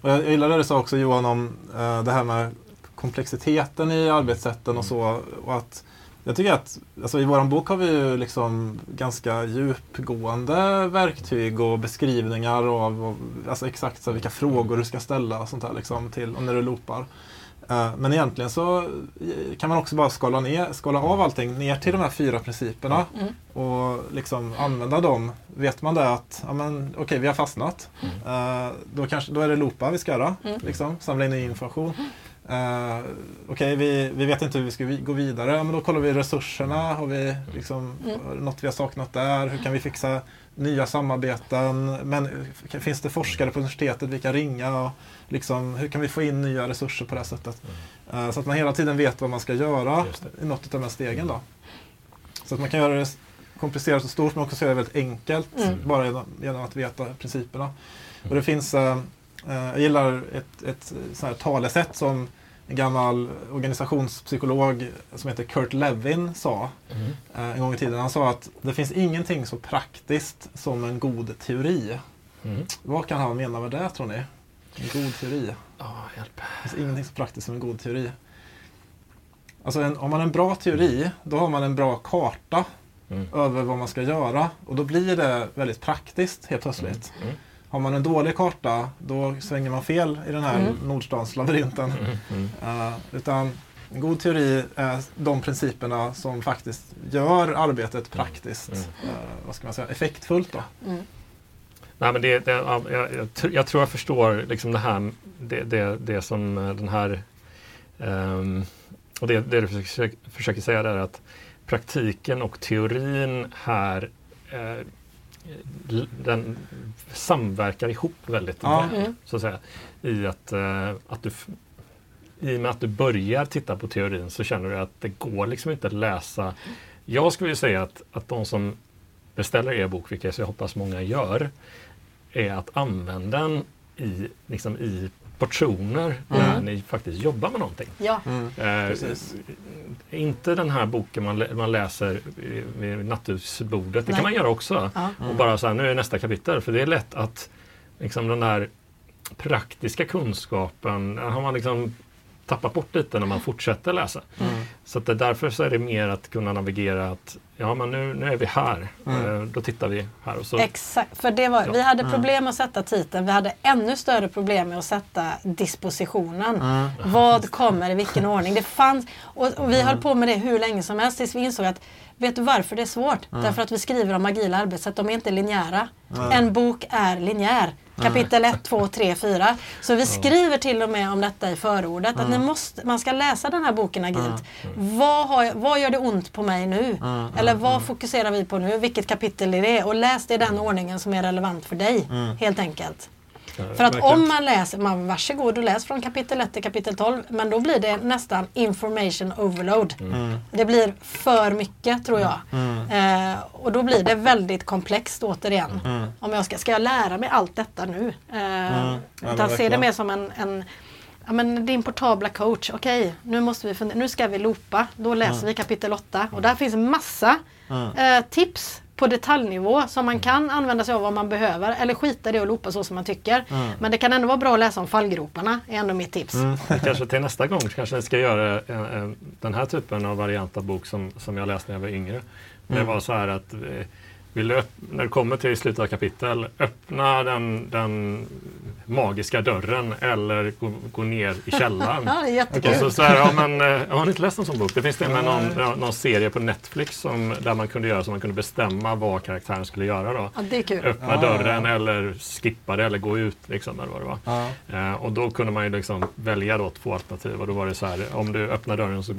Och jag, jag gillar det du sa också Johan om eh, det här med komplexiteten i arbetssätten och så. Och att, jag tycker att alltså, i vår bok har vi ju liksom ganska djupgående verktyg och beskrivningar av av, alltså exakt så, vilka frågor du ska ställa och sånt där liksom, till, och när du loopar. Eh, Men egentligen så eh, kan man också bara skala, ner, skala av allting ner till de här fyra principerna och liksom använda dem. Vet man det att ja, men, okej, vi har fastnat, eh, då, kanske, då är det loopa vi ska göra. Liksom, samla in information. Uh, okej, vi, vi vet inte hur vi ska vi, gå vidare. Men då kollar vi resurserna. Har vi liksom, något vi har saknat där? Hur kan vi fixa nya samarbeten? Men, finns det forskare på universitetet vi kan ringa? Och, liksom, hur kan vi få in nya resurser på det här sättet? Eh, så att man hela tiden vet vad man ska göra i något av de här stegen. Då. Så att man kan göra det komplicerat och stort men också göra det väldigt enkelt bara genom, genom att veta principerna. Och det finns, eh, eh, jag gillar ett, ett sånt här talesätt som en gammal organisationspsykolog som heter Kurt Levin sa Mm. eh, en gång i tiden. Han sa att det finns ingenting så praktiskt som en god teori. Mm. Vad kan han mena med det tror ni? En god teori. Ja, hjälp. Det finns ingenting så praktiskt som en god teori. Alltså en, om man har en bra teori, då har man en bra karta Mm. över vad man ska göra. Och då blir det väldigt praktiskt helt plötsligt. Mm. Har man en dålig karta, då svänger man fel i den här Nordstans labyrinten. Mm. Mm. Eh, utan En god teori är de principerna som faktiskt gör arbetet praktiskt, mm. Mm. Uh, vad ska man säga, effektfullt. Då. Mm. Nej, men det, det, jag, jag, jag, tror jag förstår liksom det här, det, det, det som eh, den här um, och det, det du försöker, försöker säga där är att praktiken och teorin här eh, den samverkar ihop väldigt ja. väl. Så att säga, I att, eh, att du i och med att du börjar titta på teorin så känner du att det går liksom inte att läsa. Jag skulle säga att, att de som beställer er bok, vilket jag hoppas många gör, är att använda den i, liksom i portioner mm. när ni faktiskt jobbar med någonting. Ja. Mm. Eh, inte den här boken man, man läser vid nattduksbordet, det Nej. kan man göra också. Ja. Och bara så här, nu är nästa kapitel, för det är lätt att liksom den här praktiska kunskapen, har man liksom tappat bort lite när man fortsätter läsa. Mm. Så att det, därför så är det mer att kunna navigera att ja men nu, nu är vi här, mm. Eh, då tittar vi här. Och så, Exakt, för det var, ja. vi hade mm. problem att sätta titeln, vi hade ännu större problem med att sätta dispositionen. Mm. Vad kommer i vilken ordning? Det fanns, och, och vi höll på med det hur länge som helst tills vi insåg att Vet du varför det är svårt? Därför att vi skriver om agila arbetssätt, de är inte linjära. En bok är linjär. Kapitel 1, 2, 3, 4. Så vi skriver till och med om detta i förordet. Att ni måste, man ska läsa den här boken agilt. Vad, har, vad gör det ont på mig nu? Eller vad fokuserar vi på nu? Vilket kapitel är det? Och läs det i den ordningen som är relevant för dig. Helt enkelt. För att om man läser, man varsågod och läs från kapitel 1 till kapitel 12. Men då blir det nästan information overload. Mm. Det blir för mycket tror jag. Mm. Eh, och då blir det väldigt komplext återigen. Mm. Om jag ska, ska jag lära mig allt detta nu? Eh, mm. ja, utan se det mer som en, en Ja, men din portabla coach, okej okay, nu måste vi fundera, nu ska vi loopa. Då läser mm. vi kapitel 8 och där finns massa eh, tips på detaljnivå som man kan använda sig av om man behöver eller skita i det och loopa så som man tycker. Mm. Men det kan ändå vara bra att läsa om fallgroparna, är ändå mitt tips. Mm. kanske till nästa gång kanske ni ska göra en, en, den här typen av variant av bok som, som jag läste när jag var yngre. Mm. Det var så här att eh, vill du, när du kommer till slutet av kapitel, öppna den, den magiska dörren eller gå, gå ner i källaren. (laughs) ja, och så, så här, ja, men, eh, har ni inte läst en sån bok? Det finns det med någon, någon serie på Netflix som, där man kunde göra så man kunde bestämma vad karaktären skulle göra. Då. Ja, det är kul. Öppna ja, dörren ja. eller skippa det eller gå ut. Liksom, eller vad det var. Ja. Eh, och då kunde man ju liksom välja då två alternativ. Och då var det så här, om du öppnar dörren så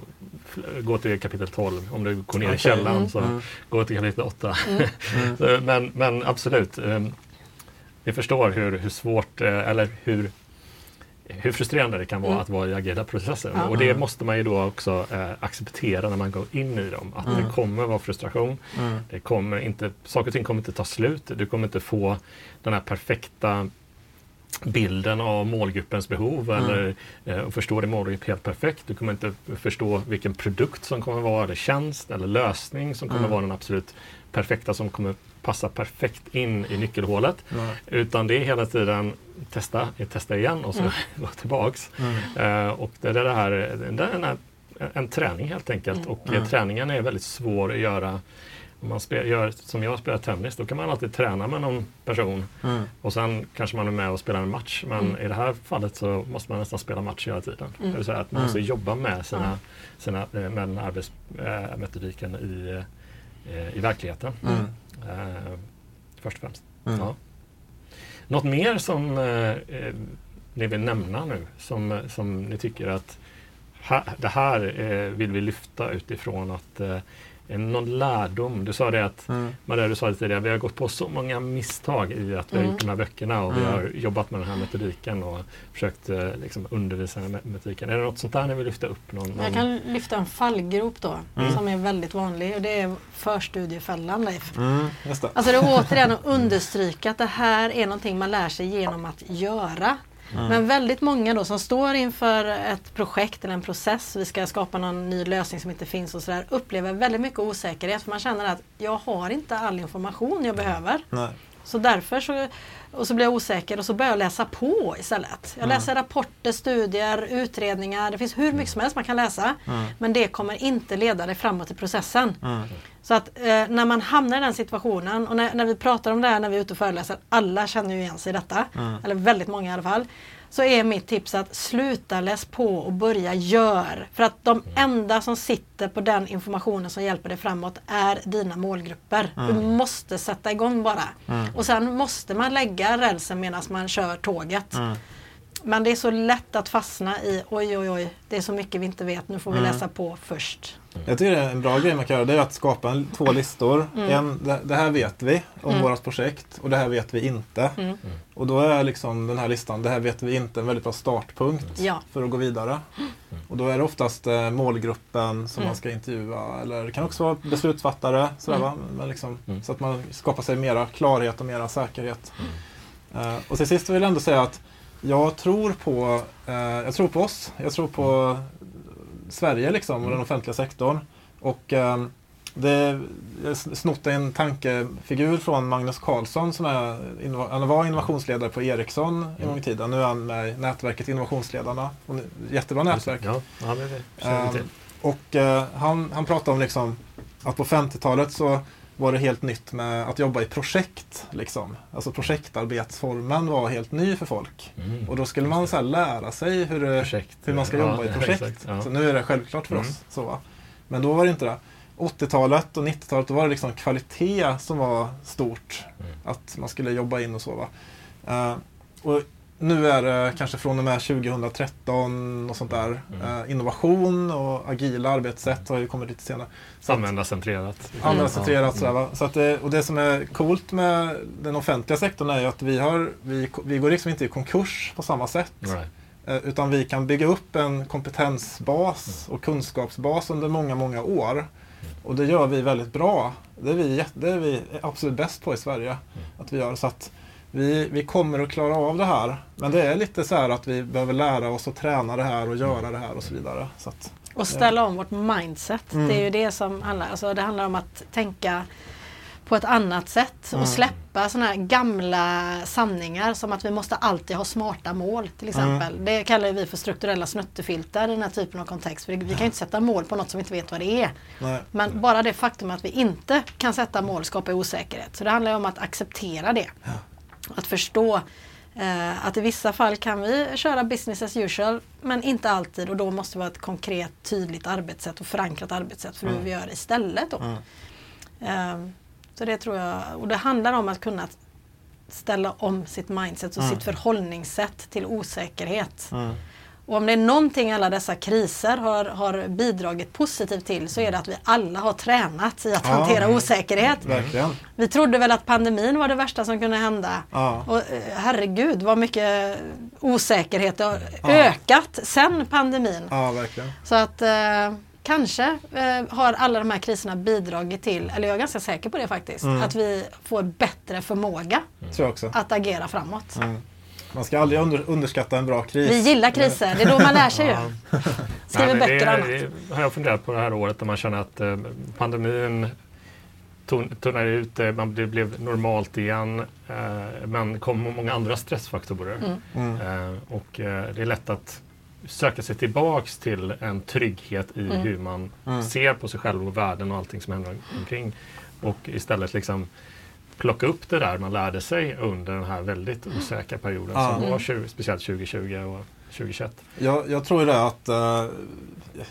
gå till kapitel 12. Om du går ner okay. i källaren mm. så mm. gå till kapitel 8. Mm. Mm. men, men absolut, um, vi förstår hur, hur svårt, eh, eller hur hur frustrerande det kan vara mm. att vara i agila processer. Ja. Och det måste man ju då också eh, acceptera när man går in i dem. Att mm. det kommer vara frustration. Mm. Det kommer inte, saker och ting kommer inte ta slut. Du kommer inte få den här perfekta bilden av målgruppens behov mm. eller eh, förstå din målgrupp helt perfekt. Du kommer inte förstå vilken produkt som kommer vara, eller tjänst eller lösning som kommer mm. vara den absolut perfekta som kommer passa perfekt in i nyckelhålet. Mm. Utan det är hela tiden testa, testa igen och så mm. (laughs) gå tillbaks. Mm. Uh, och det är det här, det är en, en träning helt enkelt mm. och uh, träningen är väldigt svår att göra om man spel, gör som jag spelar tennis, då kan man alltid träna med någon person mm. och sen kanske man är med och spelar en match. Men mm. i det här fallet så måste man nästan spela match hela tiden. Mm. Det vill säga att man måste jobba med, sina, sina, eh, med den arbetsmetodiken i Eh, i verkligheten. Mm. Eh, först och främst. Mm. Ja. Något mer som eh, eh, ni vill nämna nu som, som ni tycker att ha, det här eh, vill vi lyfta utifrån att eh, någon lärdom? Du sa det att, mm. Maria, du sa det tidigare, vi har gått på så många misstag i att vi har mm. gjort de här böckerna och mm. vi har jobbat med den här metodiken och försökt eh, liksom, undervisa den här metodiken. Är det något sånt där ni vill lyfta upp? Någon, någon... Jag kan lyfta en fallgrop då, mm. som är väldigt vanlig och det är förstudiefällan Leif. Mm, just det. Alltså det är återigen att understryka att det här är någonting man lär sig genom att göra. Mm. Men väldigt många då som står inför ett projekt eller en process, vi ska skapa någon ny lösning som inte finns och sådär, upplever väldigt mycket osäkerhet för man känner att jag har inte all information jag behöver. Nej. Så därför så Och så blir jag osäker och så börjar jag läsa på istället. Jag läser rapporter, studier, utredningar. Det finns hur mycket som helst man kan läsa. Men det kommer inte leda dig framåt i processen. Så att eh, när man hamnar i den situationen och när, när, vi pratar om det här när vi är ute och föreläser, alla känner ju igen sig i detta. Eller väldigt många i alla fall så är mitt tips att sluta läs på och börja gör. För att de enda som sitter på den informationen som hjälper dig framåt är dina målgrupper. Mm. Du måste sätta igång bara. Mm. Och sen måste man lägga rälsen medan man kör tåget. Mm. Men det är så lätt att fastna i oj oj oj, det är så mycket vi inte vet, nu får vi mm. läsa på först. Jag tycker en bra grej man kan göra det är att skapa en, två listor. Mm. En, det, det, här vet vi om mm. vårt projekt och det här vet vi inte. Mm. Och då är liksom den här listan, det här vet vi inte, en väldigt bra startpunkt ja. för att gå vidare. Och då är det oftast eh, målgruppen som man ska intervjua eller det kan också vara beslutsfattare. Sådär, va? Men liksom, Så att man skapar sig mera klarhet och mera säkerhet. Uh, och till sist vill jag ändå säga att jag tror på, eh, jag tror på oss. Jag tror på Sverige liksom och den offentliga sektorn. Och eh, det jag snott en tankefigur från Magnus Karlsson som är, han var innovationsledare på Ericsson en gång i tiden. Nu är han med i nätverket Innovationsledarna. Jättebra nätverk. Ja, ja, det, det, eh, och eh, han, han pratade om liksom att på 50-talet så var det helt nytt med att jobba i projekt. Liksom. Alltså projektarbetsformen var helt ny för folk. Mm. Och då skulle man så lära sig hur, det, hur man ska ja, jobba i (laughs) projekt. Exakt, ja. Så nu är det självklart för mm. oss. Så, Men då var det inte det. 80-talet och 90-talet då var det liksom kvalitet som var stort. Mm. Att man skulle jobba in och så. Va? Uh, och nu är det kanske från och med 2013 och sånt där. Mm. Uh, innovation och agila arbetssätt har ju kommit lite senare. Användarcentrerat. Användarcentrerat. Mm. Sådär, så att det, och det som är coolt med den offentliga sektorn är ju att vi, har, vi, vi går liksom inte i konkurs på samma sätt. Right. Uh, utan vi kan bygga upp en kompetensbas mm. och kunskapsbas under många, många år. Och det gör vi väldigt bra. Det är vi, det är vi absolut bäst på i Sverige. Mm. Att vi gör. Så att, vi, vi kommer att klara av det här. Men det är lite så här att vi behöver lära oss att träna det här och göra det här och så vidare. Så att, och ställa ja. om vårt mindset. Mm. Det är ju det som handlar, alltså det handlar om att tänka på ett annat sätt mm. och släppa sådana här gamla sanningar som att vi måste alltid ha smarta mål till exempel. Mm. Det kallar vi för strukturella snuttefilter i den här typen av kontext. För vi kan ju inte sätta mål på något som vi inte vet vad det är. Nej. Men bara det faktum att vi inte kan sätta mål skapar osäkerhet. Så det handlar om att acceptera det. Ja. Att förstå eh, att i vissa fall kan vi köra business as usual men inte alltid och då måste det vara ett konkret tydligt arbetssätt och förankrat arbetssätt för hur mm. vi gör istället. Då. Mm. Eh, så det tror jag, och det handlar om att kunna ställa om sitt mindset och mm. sitt förhållningssätt till osäkerhet. Mm. Och om det är någonting alla dessa kriser har, har bidragit positivt till så är det att vi alla har tränat i att ja, hantera osäkerhet. Verkligen. Vi trodde väl att pandemin var det värsta som kunde hända. Ja. Och eh, herregud vad mycket osäkerhet har ja. ökat sen pandemin. Ja, verkligen. Så att eh, kanske eh, har alla de här kriserna bidragit till, eller jag är ganska säker på det faktiskt, mm. att vi får bättre förmåga mm. att agera framåt. Mm. Man ska aldrig under, underskatta en bra kris. Vi gillar kriser, det är då man lär sig ju. Skriver Nej, böcker och annat. Det har jag funderat på det här året när man känner att eh, pandemin tunnade ut, det blev normalt igen. Eh, men kom många andra stressfaktorer. Mm. Mm. Eh, och det är lätt att söka sig tillbaks till en trygghet i mm. hur man mm. ser på sig själv och världen och allting som händer omkring. Och istället liksom plocka upp det där man lärde sig under den här väldigt osäkra perioden ja. som var 20, speciellt 2020 och 2021. Jag, jag tror det att, uh,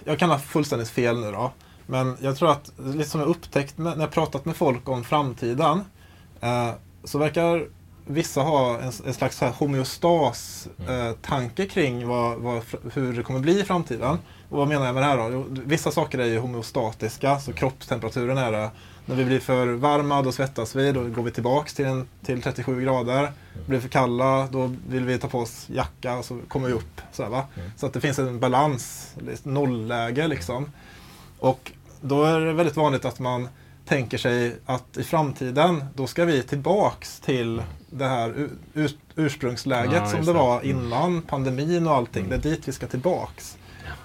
jag kan ha fullständigt fel nu då, men jag tror att, lite som jag upptäckt när jag pratat med folk om framtiden, uh, så verkar vissa ha en, en slags homeostas-tanke mm. uh, kring vad, vad, hur det kommer bli i framtiden. Och vad menar jag med det här då? Jo, vissa saker är ju homeostatiska, så kroppstemperaturen är det när vi blir för varma då svettas vi, då går vi tillbaks till, en, till 37 grader. Blir vi för kalla då vill vi ta på oss jacka och så kommer vi upp. Så, här? Mm. så att det finns en balans, nollläge liksom. Och då är det väldigt vanligt att man tänker sig att i framtiden då ska vi tillbaks till det här ur, ursprungsläget ja, som det var mm. innan pandemin och allting. Mm. Det är dit vi ska tillbaks.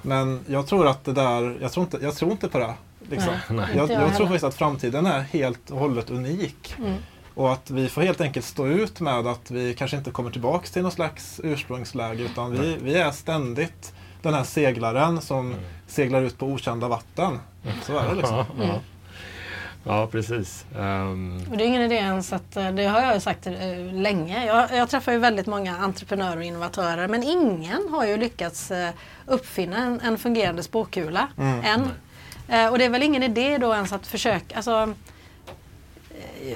Men jag tror att det där, jag tror inte, jag tror inte på det. Liksom. Nej, jag, jag, tror faktiskt att framtiden är helt och hållet unik. Mm. Och att vi får helt enkelt stå ut med att vi kanske inte kommer tillbaks till något slags ursprungsläge utan vi, vi är ständigt den här seglaren som mm. seglar ut på okända vatten. Så är det liksom. (laughs) Mm. Ja, precis. Um... Och det är ingen idé ens att, eh, det har jag sagt eh, länge. Jag, jag träffar ju väldigt många entreprenörer och innovatörer men ingen har ju lyckats eh, uppfinna en, en fungerande spåkula mm. än. Mm. Och det är väl ingen idé då ens att försöka, alltså,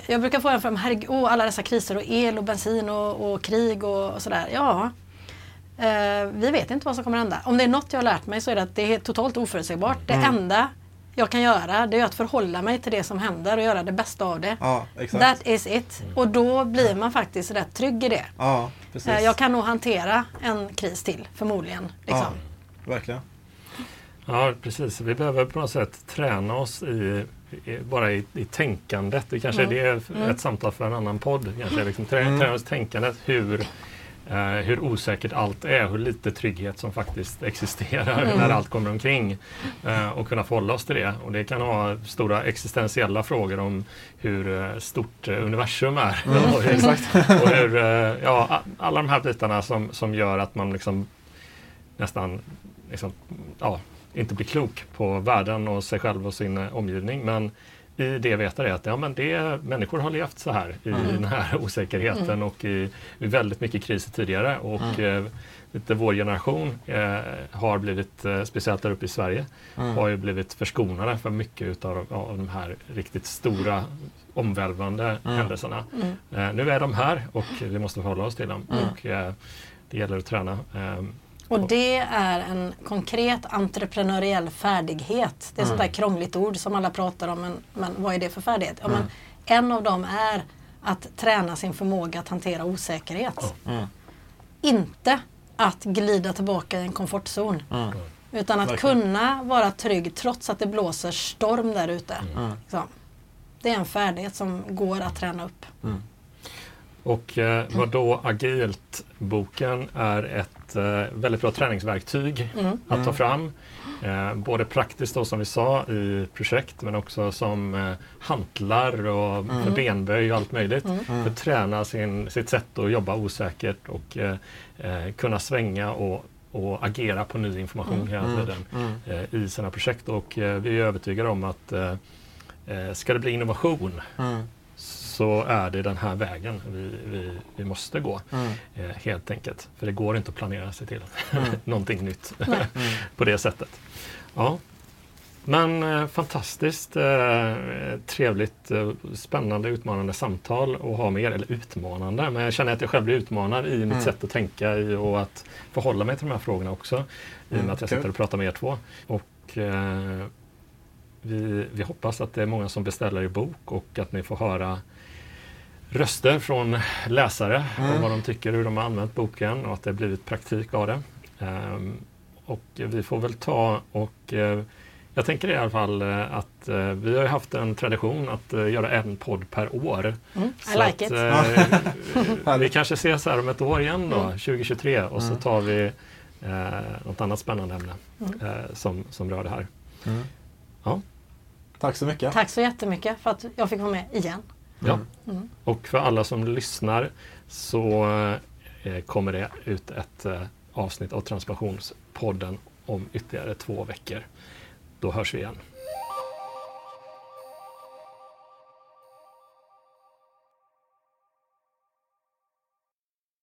jag brukar få en fråga, herregud, oh, alla dessa kriser och el och bensin och, och krig och, och sådär. Ja, eh, vi vet inte vad som kommer hända. Om det är något jag har lärt mig så är det att det är totalt oförutsägbart. Mm. Det enda jag kan göra det är att förhålla mig till det som händer och göra det bästa av det. Ja, That is it. Och då blir man faktiskt rätt trygg i det. Ja, eh, jag kan nog hantera en kris till förmodligen. Liksom. Ja, verkligen. Ja, precis. Vi behöver på något sätt träna oss i, i bara i, i tänkandet. Det kanske mm. är ett mm. samtal för en annan podd. Kanske liksom trä, mm. träna oss i tänkandet. Hur, eh, hur osäkert allt är, hur lite trygghet som faktiskt existerar mm. när allt kommer omkring. Eh, och kunna förhålla oss till det. Och det kan ha stora existentiella frågor om hur eh, stort eh, universum är. Mm. (laughs) och, hur, och hur, eh, ja, alla de här bitarna som, som gör att man liksom nästan liksom, ja, inte blir klok på världen och sig själv och sin eh, omgivning. Men i det veta det att ja, men det, människor har levt så här i mm. den här (laughs) osäkerheten mm. och i, i, väldigt mycket kriser tidigare. Och mm. eh, lite vår generation eh, har blivit, eh, speciellt där uppe i Sverige, mm. har ju blivit förskonade för mycket utav av de här riktigt stora omvälvande mm. händelserna. Mm. Eh, nu är de här och vi måste förhålla oss till dem. Och, eh, det gäller att träna och det är en konkret entreprenöriell färdighet. Det är mm. sånt där krångligt ord som alla pratar om, men, men vad är det för färdighet? Ja, mm. men en av dem är att träna sin förmåga att hantera osäkerhet. Mm. Inte att glida tillbaka i en komfortzon. Mm. Utan att Verkligen. kunna vara trygg trots att det blåser storm där ute. Mm. Det är en färdighet som går att träna upp. Mm. Och eh, vad då Agilt-boken är ett eh, väldigt bra träningsverktyg mm. att ta mm. fram. Eh, både praktiskt då som vi sa i projekt men också som eh, hantlar och mm. benböj och allt möjligt. Mm. För att träna sin, sitt sätt att jobba osäkert och eh, eh, kunna svänga och och agera på ny information mm. hela mm. tiden eh, i sina projekt. Och eh, vi är övertygade om att eh, ska det bli innovation mm så är det den här vägen vi, vi, vi måste gå. Mm. Eh, helt enkelt. För det går inte att planera sig till mm. (laughs) någonting nytt (laughs) på det sättet. Ja. Men eh, fantastiskt eh, trevligt, eh, spännande, utmanande samtal att ha med er. Eller utmanande, men jag känner att jag själv blir utmanad i mitt mm. sätt att tänka i och att förhålla mig till de här frågorna också. I och med mm, att jag sitter och pratar med er två. Och, eh, vi, vi hoppas att det är många som beställer er bok och att ni får höra röster från läsare mm. om vad de tycker, hur de har använt boken och att det har blivit praktik av det. Um, och vi får väl ta och uh, jag tänker i alla fall uh, att uh, vi har haft en tradition att göra en podd per år. Mm, I like att, it. (laughs) vi kanske ses här om ett år igen då, mm. 2023 och så mm. tar vi uh, något annat spännande ämne mm. som, som rör det här. Mm. Ja. Tack så mycket. Tack så jättemycket för att jag fick vara med igen. Ja. Mm. Och för alla som lyssnar så eh, kommer det ut ett eh, avsnitt av Transformationspodden om ytterligare två veckor. Då hörs vi igen.